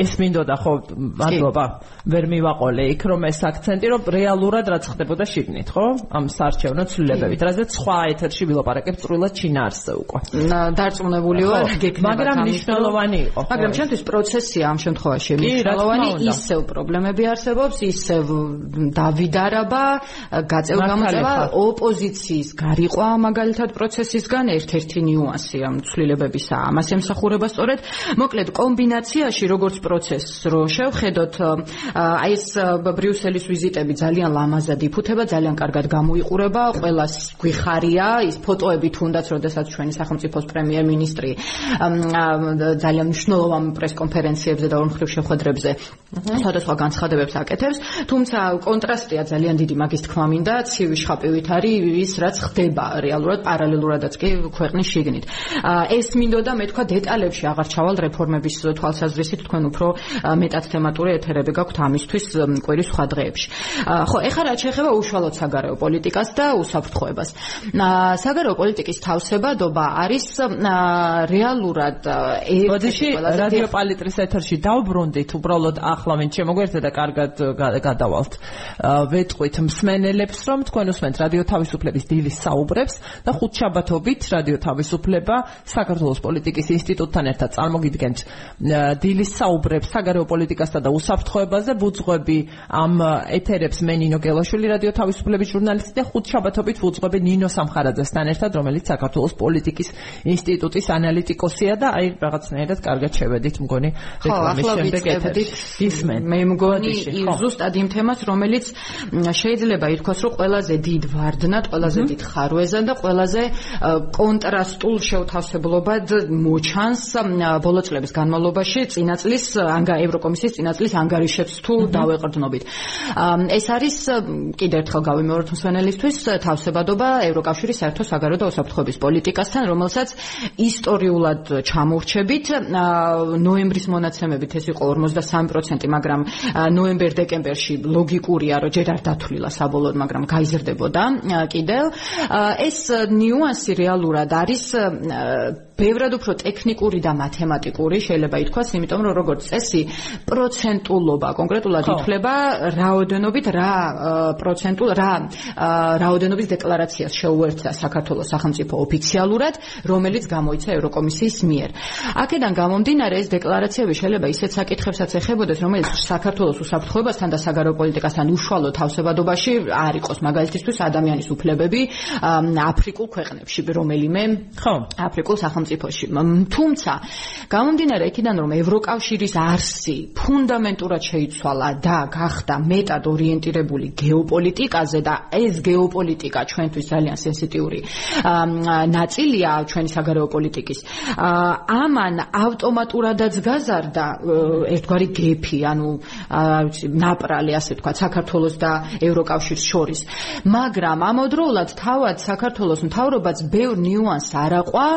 ეს მინდოდა ხო მადლობა ვერ მივაყოლე იქ რომ ეს აქცენტი რომ რეალურად რაც ხდებოდა შიგნით ხო ამ საარჩევნო ცვლილებებით. რაზეც სხვა ეთერში ვილაპარაკებ წვრილად ჩინარსზე უკვე. დარწმუნებული ვარ. გეკნება მაგრამ მნიშვნელოვანი იყო მაგრამ ჩვენთვის პროცესია ამ შემთხვევაში. მნიშვნელოვანი ისევ პრობლემები არსებობს ისევ დავიდარება გაწევ გამოწევა ოპოზიციის გარიყვა მაგალითად პროცესისგან. ერთ-ერთი ნიუანსი ამ ცვლილებებისა ამას ემსახურება სწორედ მოკლედ კომბინაციაში როგორც პროცესს რო შევხედოთ აი ეს ბრიუსელის ვიზიტები ძალიან ლამაზად იფუთება ძალიან კარგად გამოიყურება ყველას გვიხარია. ის ფოტოები თუნდაც როდესაც ჩვენი სახელმწიფოს პრემიერ-მინისტრი ძალიან მნიშვნელოვან პრესკონფერენციებზე და ორმხრივ შეხვედრებზე სხვადასხვა განცხადებებს აკეთებს თუმცა კონტრასტია ძალიან დიდი მაგის თქმა მინდა ცივი შხაპივით არის ის რაც ხდება რეალურად პარალელურადაც კი ქვეყნის შიგნით. ეს მინდოდა მე თქვა დეტალებში აღარ ჩავალ რეფორმების თვალსაზრისით თქვენ უფრო მეტად თემატური ეთერები გაქვთ ამისთვის კვირის სხვა დღეებში. ხო ეხლა რაც შეეხება უშუალოდ საგარეო პოლიტიკას და უსაფრთხოებას. საგარეო პოლიტიკის თავსებადობა არის რეალურად ერთ-ერთი რადიო პალიტრის ეთერში დავბრუნდით უბრალოდ ახლა მე შემოგვერთა და კარგად გადავალთ. ვეტყვით მსმენელებს რომ თქვენ უსმენთ რადიო თავისუფლების დილის საუბრებს და ხუთშაბათობით რადიო თავისუფლება საქართველოს პოლიტიკის ინსტიტუტთან ერთად წარმოგიდგენთ დილის საუბრებს საგარეო პოლიტიკასა და უსაფრთხოებაზე. ბუძღვები ამ ეთერებს მე ნინო გელაშვილი რადიო თავისუფლების ჟურნალისტი და ხუთშაბათობით ბუძღვები ნინო სამხარაძესთან ერთად რომელიც საქართველოს პოლიტიკის ინსტიტუტის ანალიტიკოსია და აი რაღაცნაირად კარგად შევედით მგონი რეკლამის შემდეგ ეთერში ისმენ მე მგონი ზუსტად იმ თემას რომელიც შეიძლება ითქვას რომ ყველაზე დიდ ვარდნად ყველაზე დიდ ხარვეზად და ყველაზე კონტრასტულ შეუთავსებლობად მოჩანს ბოლო წლების განმავლობაში წინაწლის ანგა ევროკომისიის წინაწლის ანგარიშებს თუ დავეყრდნობით ეს არის კიდევ ერთხელ გავიმეორებ მსვენელისთვის თავსებადობა ევროკავშირის საერთო საგარეო და უსაფრთხოების პოლიტიკასთან რომელსაც ისტორიულად ჩამორჩებით. ნოემბრის მონაცემებით ეს იყო 53% მაგრამ ნოემბერ-დეკემბერში ლოგიკურია რომ ჯერ არ დათვლილა საბოლოოდ მაგრამ გაიზრდებოდა კიდევ. ეს ნიუანსი რეალურად არის ბევრად უფრო ტექნიკური და მათემატიკური შეიძლება ითქვას, იმიტომ რომ როგორც წესი, პროცენტულობა კონკრეტულად ითვლება რაოდენობით რა პროცენტულ რა რაოდენობის დეკლარაციას შეუერთდა საქართველოს სახელმწიფო ოფიციალურად, რომელიც გამოიცა ევროკომისიის მიერ. აქედან გამომდინარე ეს დეკლარაციები შეიძლება ისეთ საკითხებსაც ეხებოდეს, რომელიც საქართველოს უსაფრთხოებასთან და საგარეო პოლიტიკასთან უშუალო თავსებადობაში არ იყოს, მაგალითისთვის ადამიანის უფლებები აფრიკულ ქვეყნებში, რომელიმე ხო, აფრიკულ სახელმწიფო სახელმწიფოში. თუმცა, გამომდინარე იქიდან, რომ ევროკავშირის არსი ფუნდამენტურად შეიცვალა და გახდა მეტად ორიენტირებული გეოპოლიტიკაზე და ეს გეოპოლიტიკა ჩვენთვის ძალიან სენსიტიური ნაწილია ჩვენი საგარეო პოლიტიკის. ამან ავტომატურადაც გაზარდა ერთგვარი გეფი, ანუ ვიცი, ნაპრალი, ასე თქვა, საქართველოს და ევროკავშირის შორის. მაგრამ ამავდროულად თავად საქართველოს მთავრობაც ბევრ ნიუანსს არაყვა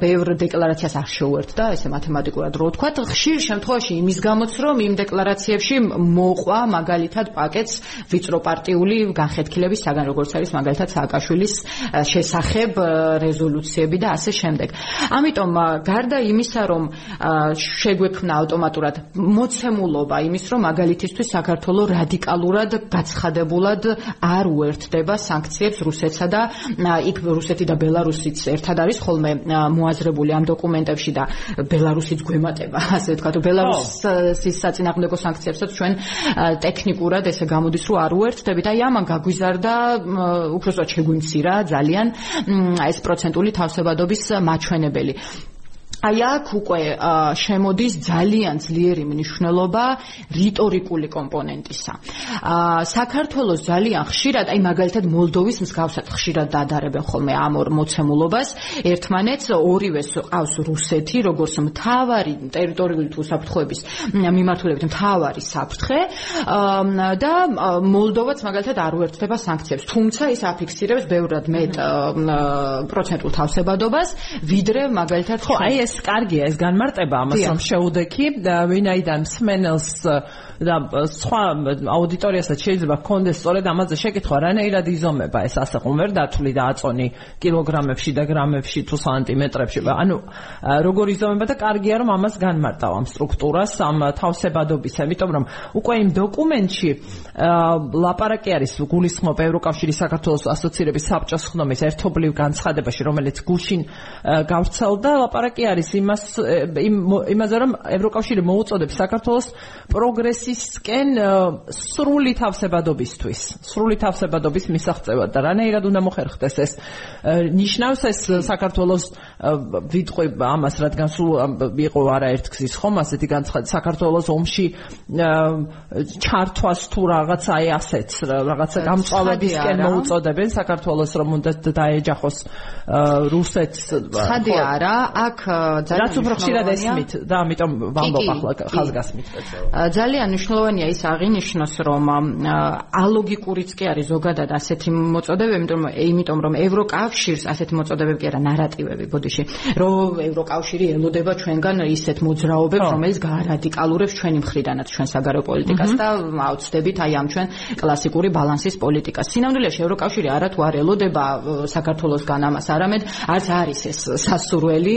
ბევრ დეკლარაციას არ შეუერთდა, ესე მათემატიკურად რო ვთქვა, ხშირ შემთხვევაში იმის გამოც რომ იმ დეკლარაციებში მოყვა მაგალითად პაკეტს ვიწრო პარტიული განხეთქილების საგან როგორც არის მაგალითად სააკაშვილის შესახებ რეზოლუციები და ასე შემდეგ. ამიტომ გარდა იმისა რომ შეგვექმნა ავტომატურად მოცემულობა იმის რომ მაგალითისთვის საქართველოს რადიკალურად გაცხადებულად არ უერთდება სანქციებს რუსეთსა და იქ რუსეთი და ბელარუსიც ერთად არის ხოლმე გამოაზრებული ამ დოკუმენტებში და ბელარუსიც გვემატება, <laughs> ასე ვთქვათ, ბელარუსის საწინააღმდეგო სანქციებსაც ჩვენ ტექნიკურად ესე გამოდის, რომ არ უერთდებით. აი ამან გაგვიზარდა უფრო ზოგ შეგვიმცირა ძალიან ეს პროცენტული თავსებადობის მაჩვენებელი. აი აქ უკვე შემოდის ძალიან ძლიერი მნიშვნელობა რიტორიკული კომპონენტისა. აა საქართველოს ძალიან ხშირად, აი მაგალითად მოლდოვის მსგავსად ხშირად დაადარებენ ხოლმე ამ ორ მოცემულობას, ერთმანეთს ორივეს ყავს რუსეთი, როგორც მთავარი ტერიტორიული თუ საფრთხეების მიმართულებით მთავარი საფრთხე. და მოლდოვაც მაგალითად არ უერთდება სანქციებს, თუმცა ის აფიქსირებს ბევრად მეტ პროცენტულ თავსებადობას, ვიდრე მაგალითად ხო, აი ეს კარგია ეს განმარტება ამას რომ შეუდექი ვინაიდან სმენელს და სხვა აუდიტორიასაც შეიძლება გქონდეს სწორედ ამაზე შეკითხვა რანაირად იზომება ეს ასეყო ვერ დათვლი და აწონი კილოგრამებში და გრამებში თუ სანტიმეტრებში. ანუ როგორ იზომება და კარგია რომ ამას განმარტავ ამ სტრუქტურას ამ თავსებადობის. ამიტომ რომ უკვე იმ დოკუმენტში ლაპარაკი არის გულისხმობ ევროკავშირის საქართველოს ასოცირების საბჭოს ხდომის ერთობლივ განცხადებაში რომელიც გუშინ გავრცელდა ლაპარაკი არის იმას იმაზე რომ ევროკავშირი მოუწოდებს საქართველოს პროგრესისკენ სრული თავსებადობისთვის. სრული თავსებადობის მისაღწევად. და რანაირად უნდა მოხერხდეს ეს? ნიშნავს ეს საქართველოს ვიტყვი ამას რადგან სულ იყო არაერთგზის ხომ ასეთი განცხადება საქართველოს ომში ჩართვას თუ რაღაც აი ასეც რაღაცა გამწვავებისკენ მოუწოდებენ საქართველოს რომ უნდა დაეჯახოს რუსეთს. ხადი არა. აქ ძალიან რაც უფრო ხშირად ესმით და ამიტომ ვამბობ ახლა ხაზგასმით ძალიან მნიშვნელოვანია ის აღინიშნოს რომ ალოგიკურიც კი არის ზოგადად ასეთი მოწოდებები იმიტომ რომ იმიტომ რომ ევროკავშირს ასეთი მოწოდებები კი არა ნარატივები ბოდიში რომ ევროკავშირი ელოდება ჩვენგან ისეთ მოძრაობებს რომელიც გაარადიკალურებს ჩვენი მხრიდანაც ჩვენ საგარეო პოლიტიკას და აუცდებით აი ამ ჩვენ კლასიკური ბალანსის პოლიტიკას. სინამდვილეში ევროკავშირი არათუ არ ელოდება საქართველოსგან ამას არამედ არც არის ეს სასურველი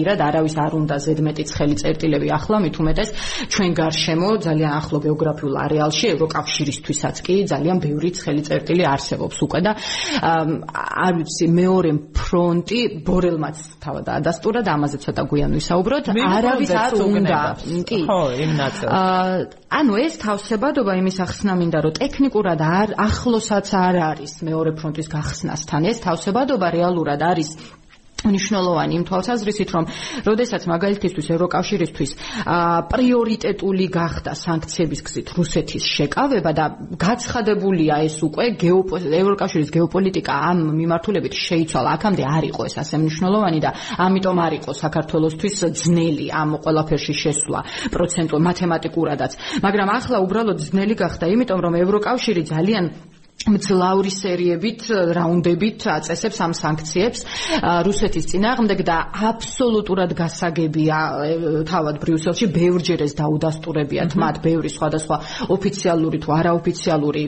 არანაირად არავის არ უნდა ზედმეტი ცხელი წერტილები ახლა მით უმეტეს ჩვენ გარშემო ძალიან ახლო გეოგრაფიულ არეალში ევროკავშირისთვისაც კი ძალიან ბევრი ცხელი წერტილი არსებობს. უკვე და არ ვიცი მეორე ფრონტი ბორელმაც თავად ადასტურა და ამაზე ცოტა გვიან ვისაუბროთ. არავის არ უნდა კი. ხო იმ ნაწილს ანუ ეს თავსებადობა იმის ახსნა მინდა რომ ტექნიკურად არ ახლოსაც არ არის მეორე ფრონტის გახსნასთან. ეს თავსებადობა რეალურად არის მნიშვნელოვანი იმ თვალსაზრისით, რომ როდესაც მაგალითისთვის ევროკავშირისთვის პრიორიტეტული გახდა სანქციების გზით რუსეთის შეკავება და გაცხადებულია ეს უკვე ევროკავშირის გეოპოლიტიკა ამ მიმართულებით შეიცვალა. აქამდე არ იყო ეს ასე მნიშვნელოვანი და ამიტომ არ იყო საქართველოსთვის ძნელი ამ ყველაფერში შესვლა პროცენტულ მათემატიკურადაც. მაგრამ ახლა უბრალოდ ძნელი გახდა, იმიტომ რომ ევროკავშირი ძალიან მძლავრი სერიებით რაუნდებით აწესებს ამ სანქციებს. რუსეთის წინააღმდეგ და აბსოლუტურად გასაგებია თავად ბრიუსელში ბევრჯერ ეს დაუდასტურებიათ მათ ბევრი სხვადასხვა ოფიციალური თუ არაოფიციალური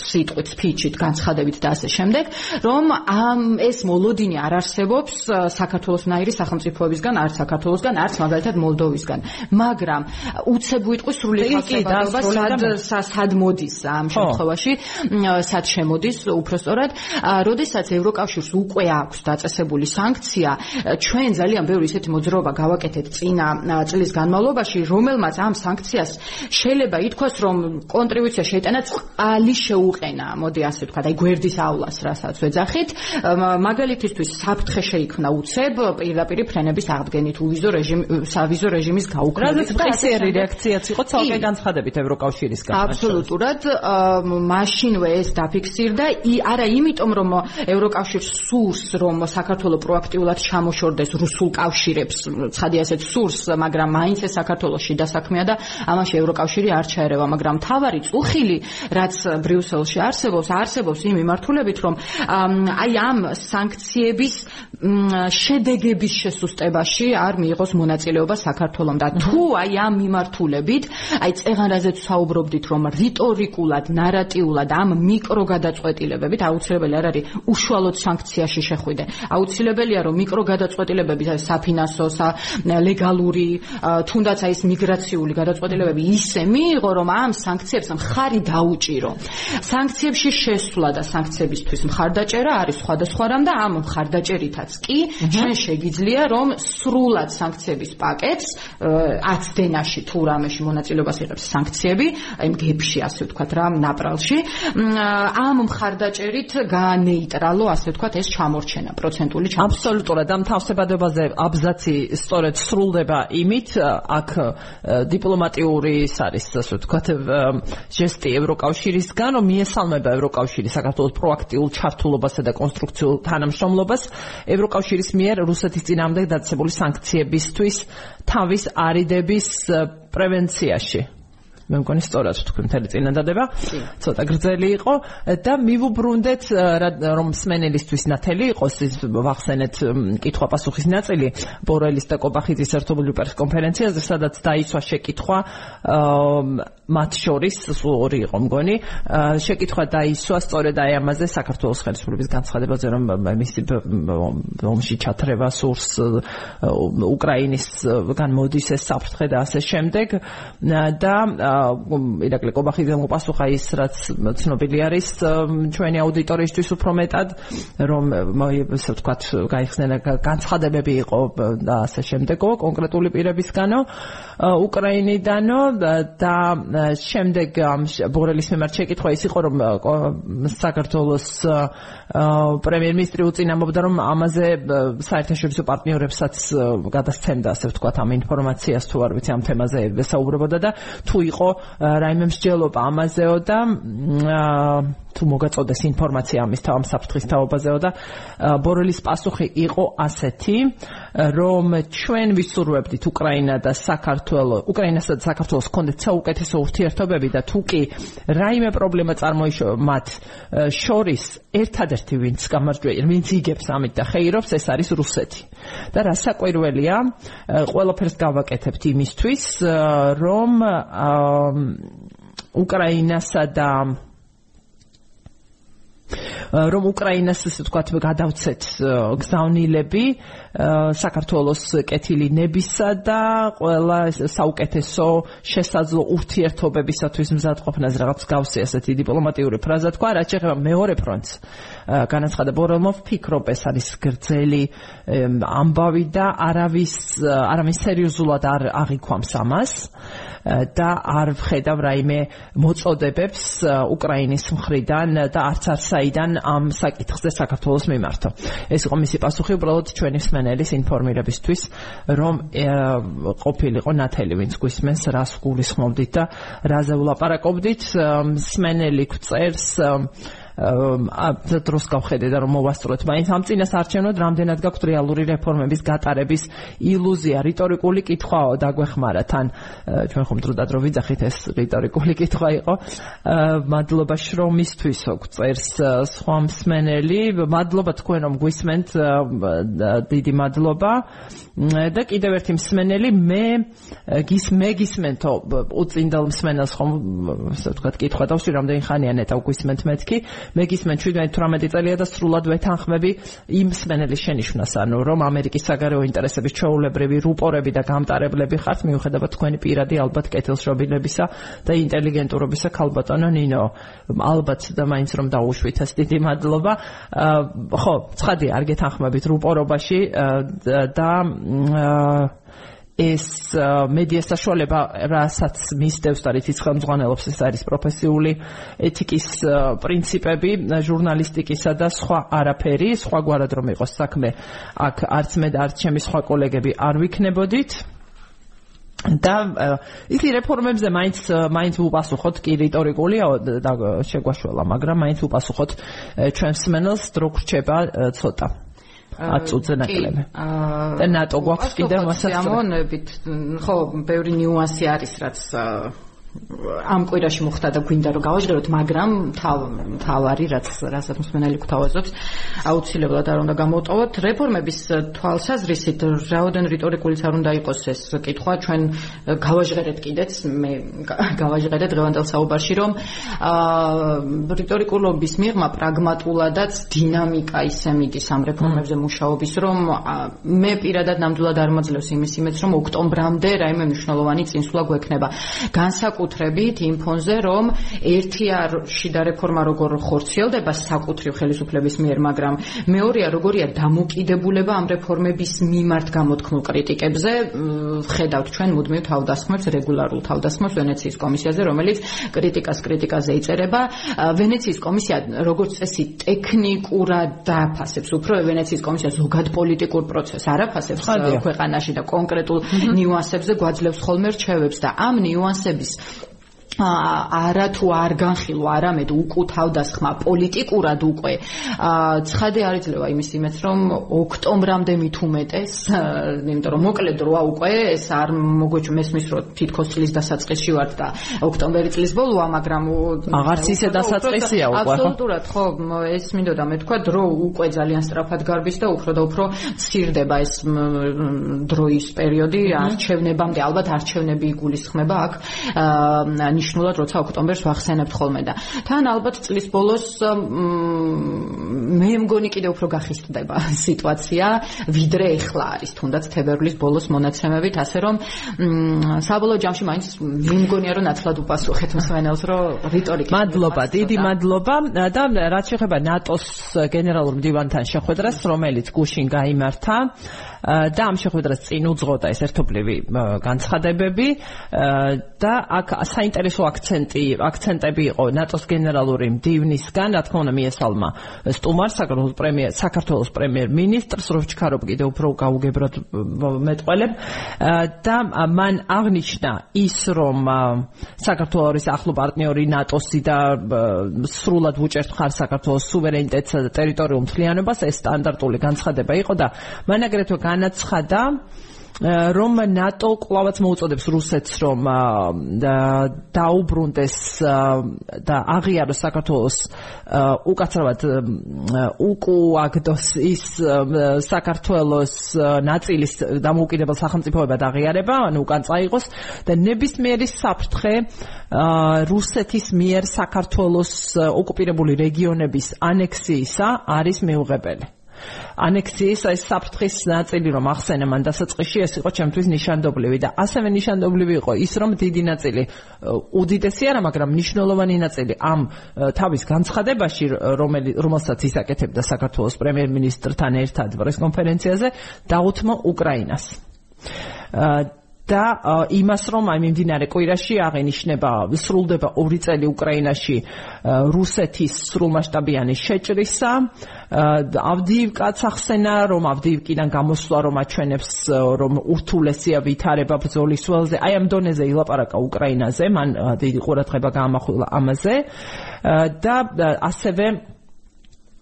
სიტყვით ფიჩით განცხადებით და ასე შემდეგ რომ ამ ეს მოლოდინი არ არსებობს საქართველოსნაირი სახელმწიფოებისგან არც საქართველოსგან არც მაგალითად მოლდოვისგან. მაგრამ უცებ ვიტყვი სრული ხალხებადობა სად სად მოდის ამ შემთხვევაში შემთხვევაში, სად შემოდის უпроსტორად, როდესაც ევროკავშირს უკვე აქვს დაწესებული სანქცია, ჩვენ ძალიან ბევრი ისეთი მოძრაობა გავაკეთეთ წინა წლის განმავლობაში, რომელმაც ამ სანქციას შეიძლება ითქვას, რომ კონტრიბუცია შეიტანა წყალი შეუყენა, მოდი ასე ვთქვა, აი გვერდისავლას, რასაც ვეძახით, მაგალითისთვის საფრთხე შეიქმნა უცებ პირდაპირი ფრენების აღდგენით უვიზო რეჟიმ სავიზო რეჟიმის გაუქმებით. რაზეც პრესიერი რეაქციაც იყო ცალკე განცხადებით ევროკავშირისგან. აბსოლютურად მაშინვე ეს დაფიქსირდა. არა იმიტომ რომ ევროკავშირს სურს რომ საქართველოს პროაქტიულად ჩამოშორდეს რუსულ კავშირებს ცხადი ასეთ სურს მაგრამ მაინც ეს საქართველოსში დასაქმეა და ამაში ევროკავშირი არ ჩაერევა მაგრამ თავარი წუხილი რაც ბრიუსელში არსებობს არსებობს იმ მიმართულებით რომ აი ამ სანქციების შედეგების შესუსტებაში არ მიიღოს მონაწილეობა საქართველოს და თუ აი ამ მიმართულებით აი წეღან რაზეც საუბრობდით რომ რიტორიკულად ნარატ ოპერატიულად ამ მიკროგადაწყვეტილებებით აუცილებელი არ არის უშუალოდ სანქციაში შეხვიდე. აუცილებელია რომ მიკროგადაწყვეტილებები საფინანსო, ლეგალური, თუნდაც აი ეს მიგრაციული გადაწყვეტილებები ისე მიიღო რომ ამ სანქციებს მხარი დაუჭირო. სანქციებში შესვლა და სანქციებისთვის მხარდაჭერა არის სხვადასხვა რამ და ამ მხარდაჭერითაც კი ჩვენ შეგიძლია რომ სრულად სანქციების პაკეტს აცდენაში თუ რამეში მონაწილეობას იღებს სანქციები, აი მგებში ასე ვთქვათ რა, წელში ამ მხარდაჭერით განეიტრალო ასე ვთქვათ ეს ჩამორჩენა პროცენტული ჩამორჩენა. აბსოლუტურად. ამ თავსებადებაზე აბზაცი სწორედ სრულდება იმით აქ დიპლომატიური ის არის ასე ვთქვათ ჟესტი ევროკავშირისგან რომ მიესალმება ევროკავშირი საქართველოს პროაქტიულ ჩართულობასა და კონსტრუქციულ თანამშრომლობას. ევროკავშირის მიერ რუსეთის წინააღმდეგ დაწესებული სანქციებისთვის თავის არიდების პრევენციაში მე მგონი სწორად თქვი მთელი წინადადება ცოტა გრძელი იყო. და მივუბრუნდეთ რომ სმენელისთვის ნათელი იყოს ის ვახსენეთ კითხვა-პასუხის ნაწილი. ბორელის და კობახიძის ერთობლივ პრესკონფერენციაზე სადაც დაისვა შეკითხვა მათ შორის ორი იყო მგონი. შეკითხვა დაისვა სწორედ აი ამაზე საქართველოს ხელისუფლების განცხადებაზე რომ მისი ომში ჩათრება სურს უკრაინისგან მოდის ეს საფრთხე და ასე შემდეგ. და ირაკლი კობახიძემ უპასუხა ის რაც ცნობილი არის ჩვენი აუდიტორიისთვის უფრო მეტად რომ ესე ვთქვათ გაიხსნა განცხადებები იყო და ასე შემდეგო კონკრეტული პირებისგანო უკრაინიდანო და შემდეგ ბორელის მიმართ შეკითხვა ის იყო რომ საქართველოს პრემიერ-მინისტრი უწინამობდა რომ ამაზე საერთაშორისო პარტნიორებსაც გადასცემდა ასე ვთქვათ ამ ინფორმაციას თუ არ ვიცი ამ თემაზე ესაუბრებოდა და თუ იყო რაიმე მსჯელობა ამაზეო და თუ მოგაწოდეს ინფორმაცია ამის თავ საფრთხის თაობაზეო და ბორელის პასუხი იყო ასეთი რომ ჩვენ ვისურვებდით უკრაინა და საქართველოს უკრაინასა და საქართველოს კონდეთ საუკეთესო ურთიერთობები და თუ კი რაიმე პრობლემა წარმოიშვა მათ შორის ერთადერთი ვინც გამარჯვება ვინც იგებს ამით და ხეირობს ეს არის რუსეთი. და რა საკვირველია ყველაფერს გავაკეთებთ იმისთვის რომ უკრაინასა და რომ უკრაინას ისე თქვათ გადავცეთ გზავნილები საქართველოს კეთილი ნებისა და ყველა საუკეთესო შესაძლო ურთიერთობებისათვის მზადყოფნას რაღაც გავსი ასეთი დიპლომატიური ფრაზა თქვა რაც შეეხება მეორე ფრონტს განაცხადა ბორელმო ფიქრობ ეს არის გრძელი ამბავი და არავის არავის სერიოზულად არ აღიქვამს ამას და არ ვხედავ რაიმე მოწოდებებს უკრაინის მხრიდან და არც არ საიდან ამ საკითხზე საქართველოს მიმართო. ეს იყო მისი პასუხი უბრალოდ ჩვენი მსმენელის ინფორმირებისთვის, რომ ყოფილიყო ნათელი ვინც გვისმენს რას გულისხმობდით და რაზე ვლაპარაკობდით. მსმენელი გვწერს ა დროს გავხედე და რომ მოვასწროთ. მაინც ამ წინას არჩევნად რამდენად გაქვთ რეალური რეფორმების გატარების ილუზია. რიტორიკული კითხვაო დაგვეხმარა თან. ჩვენ ხომ დროდადრო დრო ვიძახით ეს რიტორიკული კითხვა იყო. მადლობა შრომისთვისო გწერს სხვა მსმენელი. მადლობა თქვენ რომ გვისმენთ დიდი მადლობა და კიდევ ერთი მსმენელი მე გის მე გისმენთო უწინდელ მსმენელს ხომ ასე ვთქვათ კითხვა დავსვი რამდენი ხანია ნეტა გვისმენთ მეთქი მე გისმენ 17-18 წელია და სრულად ვეთანხმები იმ სმენელის შენიშვნას, ანუ რომ ამერიკის საგარეო ინტერესების ჩაოლებრივი რუპორები და გამტარებლები ხართ მიუხედავად თქვენი პირადი ალბათ კეთილშობილებისა და ინტელიგენტურობისა ქალბატონო ნინო. ალბათ და მაინც რომ დაუშვით ეს დიდი მადლობა. ხო, ცხადია, არ გეთანხმებით რუპორობაში და ეს მედია საშუალება რასაც მისდევს და რითიც ხელმძღვანელობს ეს არის პროფესიული ეთიკის პრინციპები ჟურნალისტიკისა და სხვა არაფერი. სხვა გვარად რომ იყოს საქმე აქ არც მე და არც ჩემი სხვა კოლეგები არ ვიქნებოდით. და ისი რეფორმებზე მაინც მაინც უპასუხოთ კი რიტორიკულია და შეგვაშველა მაგრამ მაინც უპასუხოთ ჩვენს მენელს დრო გრჩება ცოტა 10 წუთზე ნაკლები. და ნატო გვაქვს კიდევ მასაც ამონებით ხო ბევრი ნიუანსი არის რაც ამ კვირაში მოხდა და გვინდა რომ გავაჟღეროთ, მაგრამ თავარი რაც რასაც მსმენელი გვთავაზობს, აუცილებლად არ უნდა გამოტოვოთ რეფორმების თვალსაზრისით, რაოდენ რიტორიკულიც არ უნდა იყოს ეს კითხვა, ჩვენ გავაჟღერეთ კიდეც, მე გავაჟღერეთ დღევანდელ საუბარში, რომ აა რიტორიკულობის მიღმა პრაგმატულადაც დინამიკა ისე მიდის ამ რეფორმებზე მუშაობის, რომ მე პირადად ნამდვილად არ მოძლევს იმის იმედს, რომ ოქტომბრამდე რაიმე მნიშვნელოვანი წინსვლა გვექნება. განსაკუთრებით საკუთრებით იმ ფონზე, რომ ერთი არ შიდა რეფორმა როგორ ხორციელდება საკუთრივ ხელისუფლების მიერ, მაგრამ მეორეა როგორია დამოკიდებულება ამ რეფორმების მიმართ გამოთქმულ კრიტიკებზე, ხედავთ ჩვენ მუდმივ თავდასხმებს, რეგულარულ თავდასხმებს ვენეციის კომისიაზე, რომელიც კრიტიკას კრიტიკაზე იწერება. ვენეციის კომისია როგორც წესი ტექნიკურად დააფასებს, უფრო ვენეციის კომისია ზოგად პოლიტიკურ პროცესს არაფასებს ქვეყანაში და კონკრეტულ ნიუანსებზე გვაძლევს ხოლმე რჩევებს და ამ ნიუანსების არა თუ არ განხილვა, არამედ უკუთავდასხმა პოლიტიკურად უკვე. ცხადე არ იძლევა იმის იმეც, რომ ოქტომბრამდე მithumetes, იმიტომ რომ მოკლედ როა უკვე ეს არ მოგვეჭ მესმის რომ თითქოს წლის დასაწყისში ვართ და ოქტომბერი წლის ბოლოა, მაგრამ აღარც ისე დასაწყისია უკვე, აბსოლუტურად, ხო, ეს მინდოდა მე თქვა, დრო უკვე ძალიან სწრაფად გარბის და უფრო და უფრო ცირდება ეს დროის პერიოდი არჩევნებამდე, ალბათ არჩევნები იგულისხმება აქ ნიშნულად როცა ოქტომბერს ვახსენებთ ხოლმე და თან ალბათ წლის ბოლოს მე მგონი კიდე უფრო გახისტდება <laughs> სიტუაცია ვიდრე ეხლა არის თუნდაც თებერვლის ბოლოს მონაცემებით ასე რომ საბოლოო ჯამში მაინც მე მგონია რომ ნაცვლად უპასუხეთ მსმენელს რომ რიტორიკა მადლობა დიდი მადლობა. და რაც შეეხება ნატოს გენერალურ მდივანთან შეხვედრას რომელიც გუშინ გამართა და ამ შეხვედრას წინ უძღოდა ეს ერთობლივი განცხადებები და აქ საინტერესო აქცენტი აქცენტები იყო ნატოს გენერალური მდივნისგან რა თქმა უნდა მიესალმა სტუმარ საქართველოს პრემიერ საქართველოს პრემიერ-მინისტრს როჩქარობ კიდე უფრო გაუგებრად მეტყველებ. და მან აღნიშნა ის რომ საქართველოს ახლო პარტნიორი ნატოსი და სრულად უჭერთ ხარ საქართველოს სუვერენიტეტსა და ტერიტორიულ მთლიანობას. ეს სტანდარტული განცხადება იყო და მან აგრეთვე განაცხადა რომ ნატო კლავაც მოუწოდებს რუსეთს რომ დაუბრუნდეს და აღიაროს საქართველოს უკაცრავად უკუაგდოს ის საქართველოს ნაწილის დამოუკიდებელ სახელმწიფოებად აღიარება, ანუ უკან წაიღოს და ნებისმიერი საფრთხე რუსეთის მიერ საქართველოს ოკუპირებული რეგიონების ანექსიისა არის მიუღებელი. ანექსიის ეს საფრთხის ნაწილი რომ ახსენე მან დასაწყისში ეს იყო ჩემთვის ნიშანდობლივი და ასევე ნიშანდობლივი იყო ის რომ დიდი ნაწილი უდიდესი არა მაგრამ მნიშვნელოვანი ნაწილი ამ თავის განცხადებაში რომელიც რომელსაც ისაკეთებდა საქართველოს პრემიერ-მინისტრთან ერთად პრესკონფერენციაზე დაუთმო უკრაინას და იმას რომ აი მიმდინარე კვირაში აღენიშნება სრულდება ორი წელი უკრაინაში რუსეთის სრულმასშტაბიანი შეჭრისა. ავდიივკაც ახსენა რომ ავდიივკიდან გამოსვლა რომ აჩვენებს რომ ურთულესია ვითარება ბრძოლის ველზე. აი ამ დონეზე ილაპარაკა უკრაინაზე მან დიდი ყურადღება გაამახვილა ამაზე. და ასევე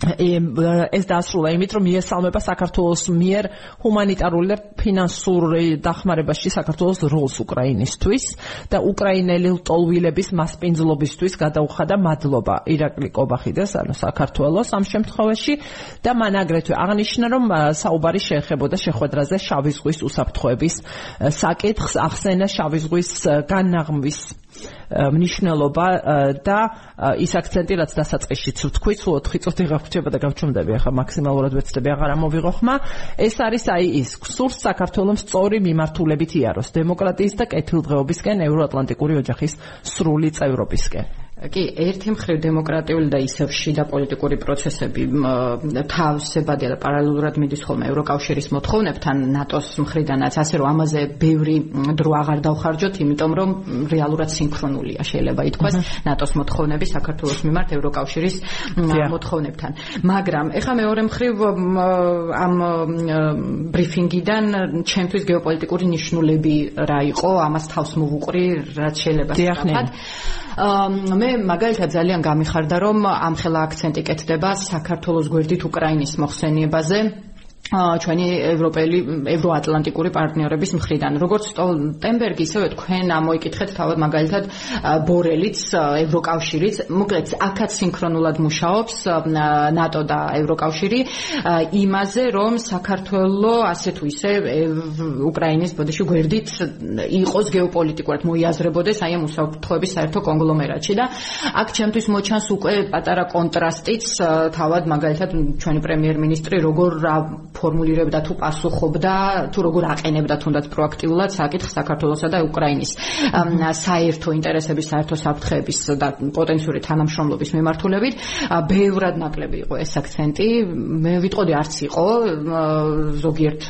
ეს დასრულა იმით რომ მიესალმება საქართველოს მიერ ჰუმანიტარული და ფინანსური დახმარებაში საქართველოს როლს უკრაინისთვის და უკრაინელი ლტოლვილების მასპინძლობისთვის გადაუხადა მადლობა ირაკლი კობახიძეს ანუ საქართველოს ამ შემთხვევაში და მან აგრეთვე აღნიშნა რომ საუბარი შეეხებოდა შეხვედრაზე შავი ზღვის უსაფრთხოების საკითხს ახსენა შავი ზღვის განაღმვის მნიშვნელობა და ის აქცენტი რაც დასაწყისშიც ვთქვი, თუ 4 წუთი გაგვჭება და გავჩუმდები ახლა მაქსიმალურად ვეცდები აღარ ამოვიღო ხმა. ეს არის აი ის სურს საქართველოს სწორი მიმართულებით იაროს დემოკრატიის და კეთილდღეობისკენ ევროატლანტიკური ოჯახის სრული წევრობისკენ. კი, ერთი მხრივ დემოკრატიული და ისევ შიდა პოლიტიკური პროცესები თავსებადია და პარალელურად მიდის ხოლმე ევროკავშირის მოთხოვნებთან, ნატოს მხრიდანაც, ასე რომ ამაზე ბევრი დრო აღარ დავხარჯოთ, იმიტომ რომ რეალურად სინქრონულია შეიძლება ითქვას ნატოს მოთხოვნები საქართველოს მიმართ ევროკავშირის მოთხოვნებთან. მაგრამ ეხლა მეორე მხრივ ამ ბრიფინგიდან ჩემთვის გეოპოლიტიკური ნიშნულები რა იყო, ამას თავს მოვუყრი, რაც შეიძლება სწრაფად. მე მაგალითად ძალიან გამიხარდა რომ ამ ხელა აქცენტი კეთდება საქართველოს გვერდით უკრაინის მოხსენიებაზე ჩვენი ევროპელი ევროატლანტიკური პარტნიორების მხრიდან. როგორც სტოლტენბერგი, ისევე თქვენ ამოიკითხეთ თავად მაგალითად ბორელიც ევროკავშირიც, მოკლედ აქაც სინქრონულად მუშაობს ნატო და ევროკავშირი იმაზე, რომ საქართველო ასე თუ ისე უკრაინის ბოდიში გვერდით იყოს გეოპოლიტიკურად მოიაზრებოდეს აი ამ უსაფრთხოების საერთო კონგლომერატში და აქ ჩემთვის მოჩანს უკვე პატარა კონტრასტიც თავად მაგალითად ჩვენი პრემიერ-მინისტრი როგორ ფორმულირებდა თუ პასუხობდა თუ როგორ აყენებდა თუნდაც პროაქტიულად საკითხს საქართველოსა და უკრაინის საერთო ინტერესების საერთო საფრთხეების და პოტენციური თანამშრომლობის მიმართულებით. ბევრად ნაკლები იყო ეს აქცენტი. მე ვიტყოდი არც იყო ზოგიერთ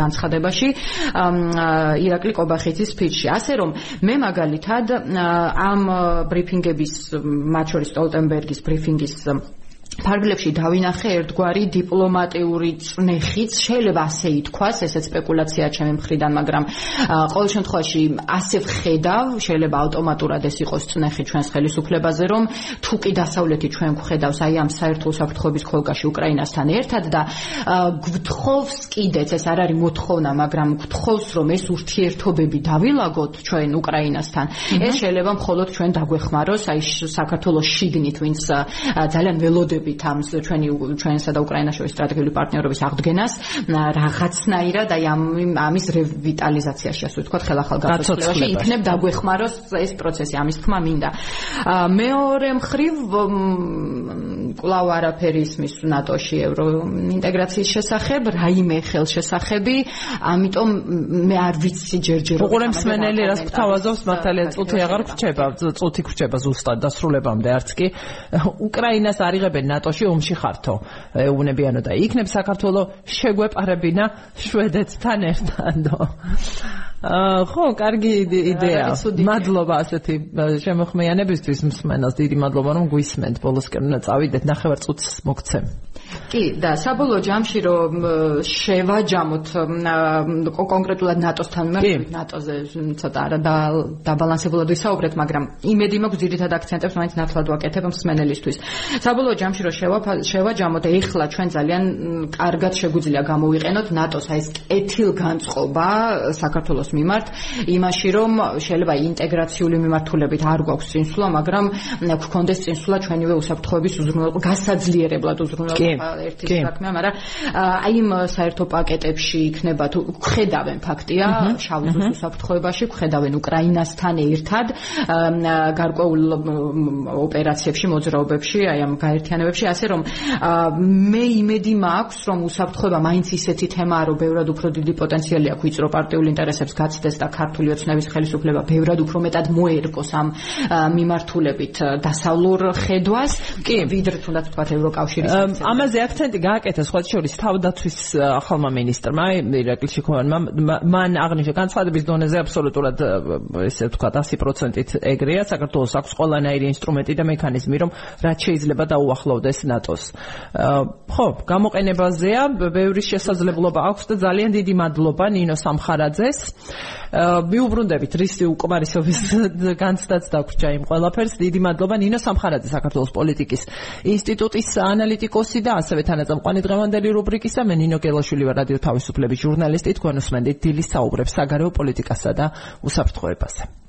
განცხადებაში. ირაკლი კობახიძის სპიჩში ასე რომ მე მაგალითად ამ ბრიფინგების მათ შორის სტოლტენბერგის ბრიფინგის ფარგლებში დავინახე ერთგვარი დიპლომატიური წნეხიც, შეიძლება ასე ითქვას, ესეც სპეკულაციაა ჩემი მხრიდან, მაგრამ ყოველ შემთხვევაში ასე ვხედავ, შეიძლება ავტომატურად ეს იყოს წნეხი ჩვენს ხელისუფლებაზე, რომ თუ კი დასავლეთი ჩვენ გვხედავს აი ამ საერთო უსაფრთხოების ხოლკაში უკრაინასთან ერთად და გვთხოვს კიდეც, ეს არ არის მოთხოვნა, მაგრამ გვთხოვს, რომ ეს ურთიერთობები დავილაგოთ ჩვენ უკრაინასთან, ეს შეიძლება მხოლოდ ჩვენ დაგვეხმაროს, აი საქართველოს შიგნით, ვინც ძალიან ველოდები ვიმეორებით ამ ჩვენი ჩვენსა და უკრაინას შორის სტრატეგიული პარტნიორობის აღდგენას რაღაცნაირად აი ამ ამის რევიტალიზაციაში ასე ვთქვათ ხელახალ გაფრთხილებაში იქნებ დაგვეხმაროს ეს პროცესი. ამის თქმა მინდა. მეორე მხრივ კლავ არაფერი ისმის ნატოში ევრო ინტეგრაციის შესახებ რაიმე ხელშესახები ამიტომ მე არ ვიცი ჯერჯერობით უყურე მსმენელი რას გთავაზობს მართალია წუთი აღარ გრჩება წუთი გრჩება ზუსტად დასრულებამდე არც კი. <laughs> უკრაინას არიღებენ ნატოში ომში ხართო. ეუბნებიანო და იქნებ საქართველოს შეგვეპარებინა შვედეთთან ერთადო ხო, კარგი იდეა. მადლობა ასეთი შემოხმიანებისთვის მსმენელს. დიდი მადლობა რომ გვისმენთ. ბოლოსკენ უნდა წავიდეთ, ნახევარ წუთს მოგცემ. კი, და საბოლოო ჯამში რომ შევაჯამოთ კონკრეტულად ნატოსთან მიმართებით, ნატოზე ცოტა არა დაბალანსებულად ვისაუბრეთ, მაგრამ იმედი მაქვს ძირითად აქცენტებს მაინც ნათლად ვაკეთებ მსმენელისთვის. საბოლოო ჯამში რომ შევაჯამოთ, ეხლა ჩვენ ძალიან კარგად შეგვიძლია გამოვიყენოთ ნატოს აი ეს კეთილგანწყობა საქართველოს მიმართ, იმაში რომ შეიძლება ინტეგრაციული მიმართულებით არ გვაქვს წინსვლა, მაგრამ გვქონდეს წინსვლა ჩვენივე უსაფრთხოების უზრუნველყოფა, გასაძლიერებლად უზრუნველყოფა ერთი საქმეა, მაგრამ აი იმ საერთო პაკეტებში იქნება თუ ხედავენ ფაქტია, შავი ზღვის უსაფრთხოებაში, ხედავენ უკრაინასთან ერთად გარკვეულ ოპერაციებში, მოძრაობებში, აი ამ გაერთიანებებში, ასე რომ მე იმედი მაქვს, რომ უსაფრთხოება მაინც ისეთი თემაა, რომ ბევრად უფრო დიდი პოტენციალი აქვს ვიწრო პარტიული ინტერესებს გაცდეს და ქართული ოცნების ხელისუფლება ბევრად უფრო მეტად მოერგოს ამ მიმართულებით დასავლურ ხედვას, კი, ვიდრე თუნდაც თქვა ევროკავშირის. ამაზე აქცენტი გააკეთა სხვა შორის თავდაცვის ახალმა მინისტრმა ირაკლი შიქოვანმა მან აღნიშნა განცხადების დონეზე აბსოლუტურად ესე ვთქვა 100%-ით ეგრეა საქართველოს აქვს ყველანაირი ინსტრუმენტი და მექანიზმი რომ რაც შეიძლება დაუახლოვდეს ნატოს. ხო, გამოყენებაზეა, ბევრი შესაძლებლობა აქვს და ძალიან დიდი მადლობა ნინო სამხარაძეს. მიუბრუნდებით რისი უკმარისობის <laughs> განცდაც დაგვრჩა იმ ყველაფერს. დიდი მადლობა ნინო სამხარაძე საქართველოს პოლიტიკის ინსტიტუტის ანალიტიკოსი და ასევე თანაწამყვანი დღევანდელი რუბრიკისა მე ნინო გელაშვილი ვარ რადიო თავისუფლების ჟურნალისტი თქვენ უსმენთ დილის საუბრებს საგარეო პოლიტიკასა და უსაფრთხოებაზე.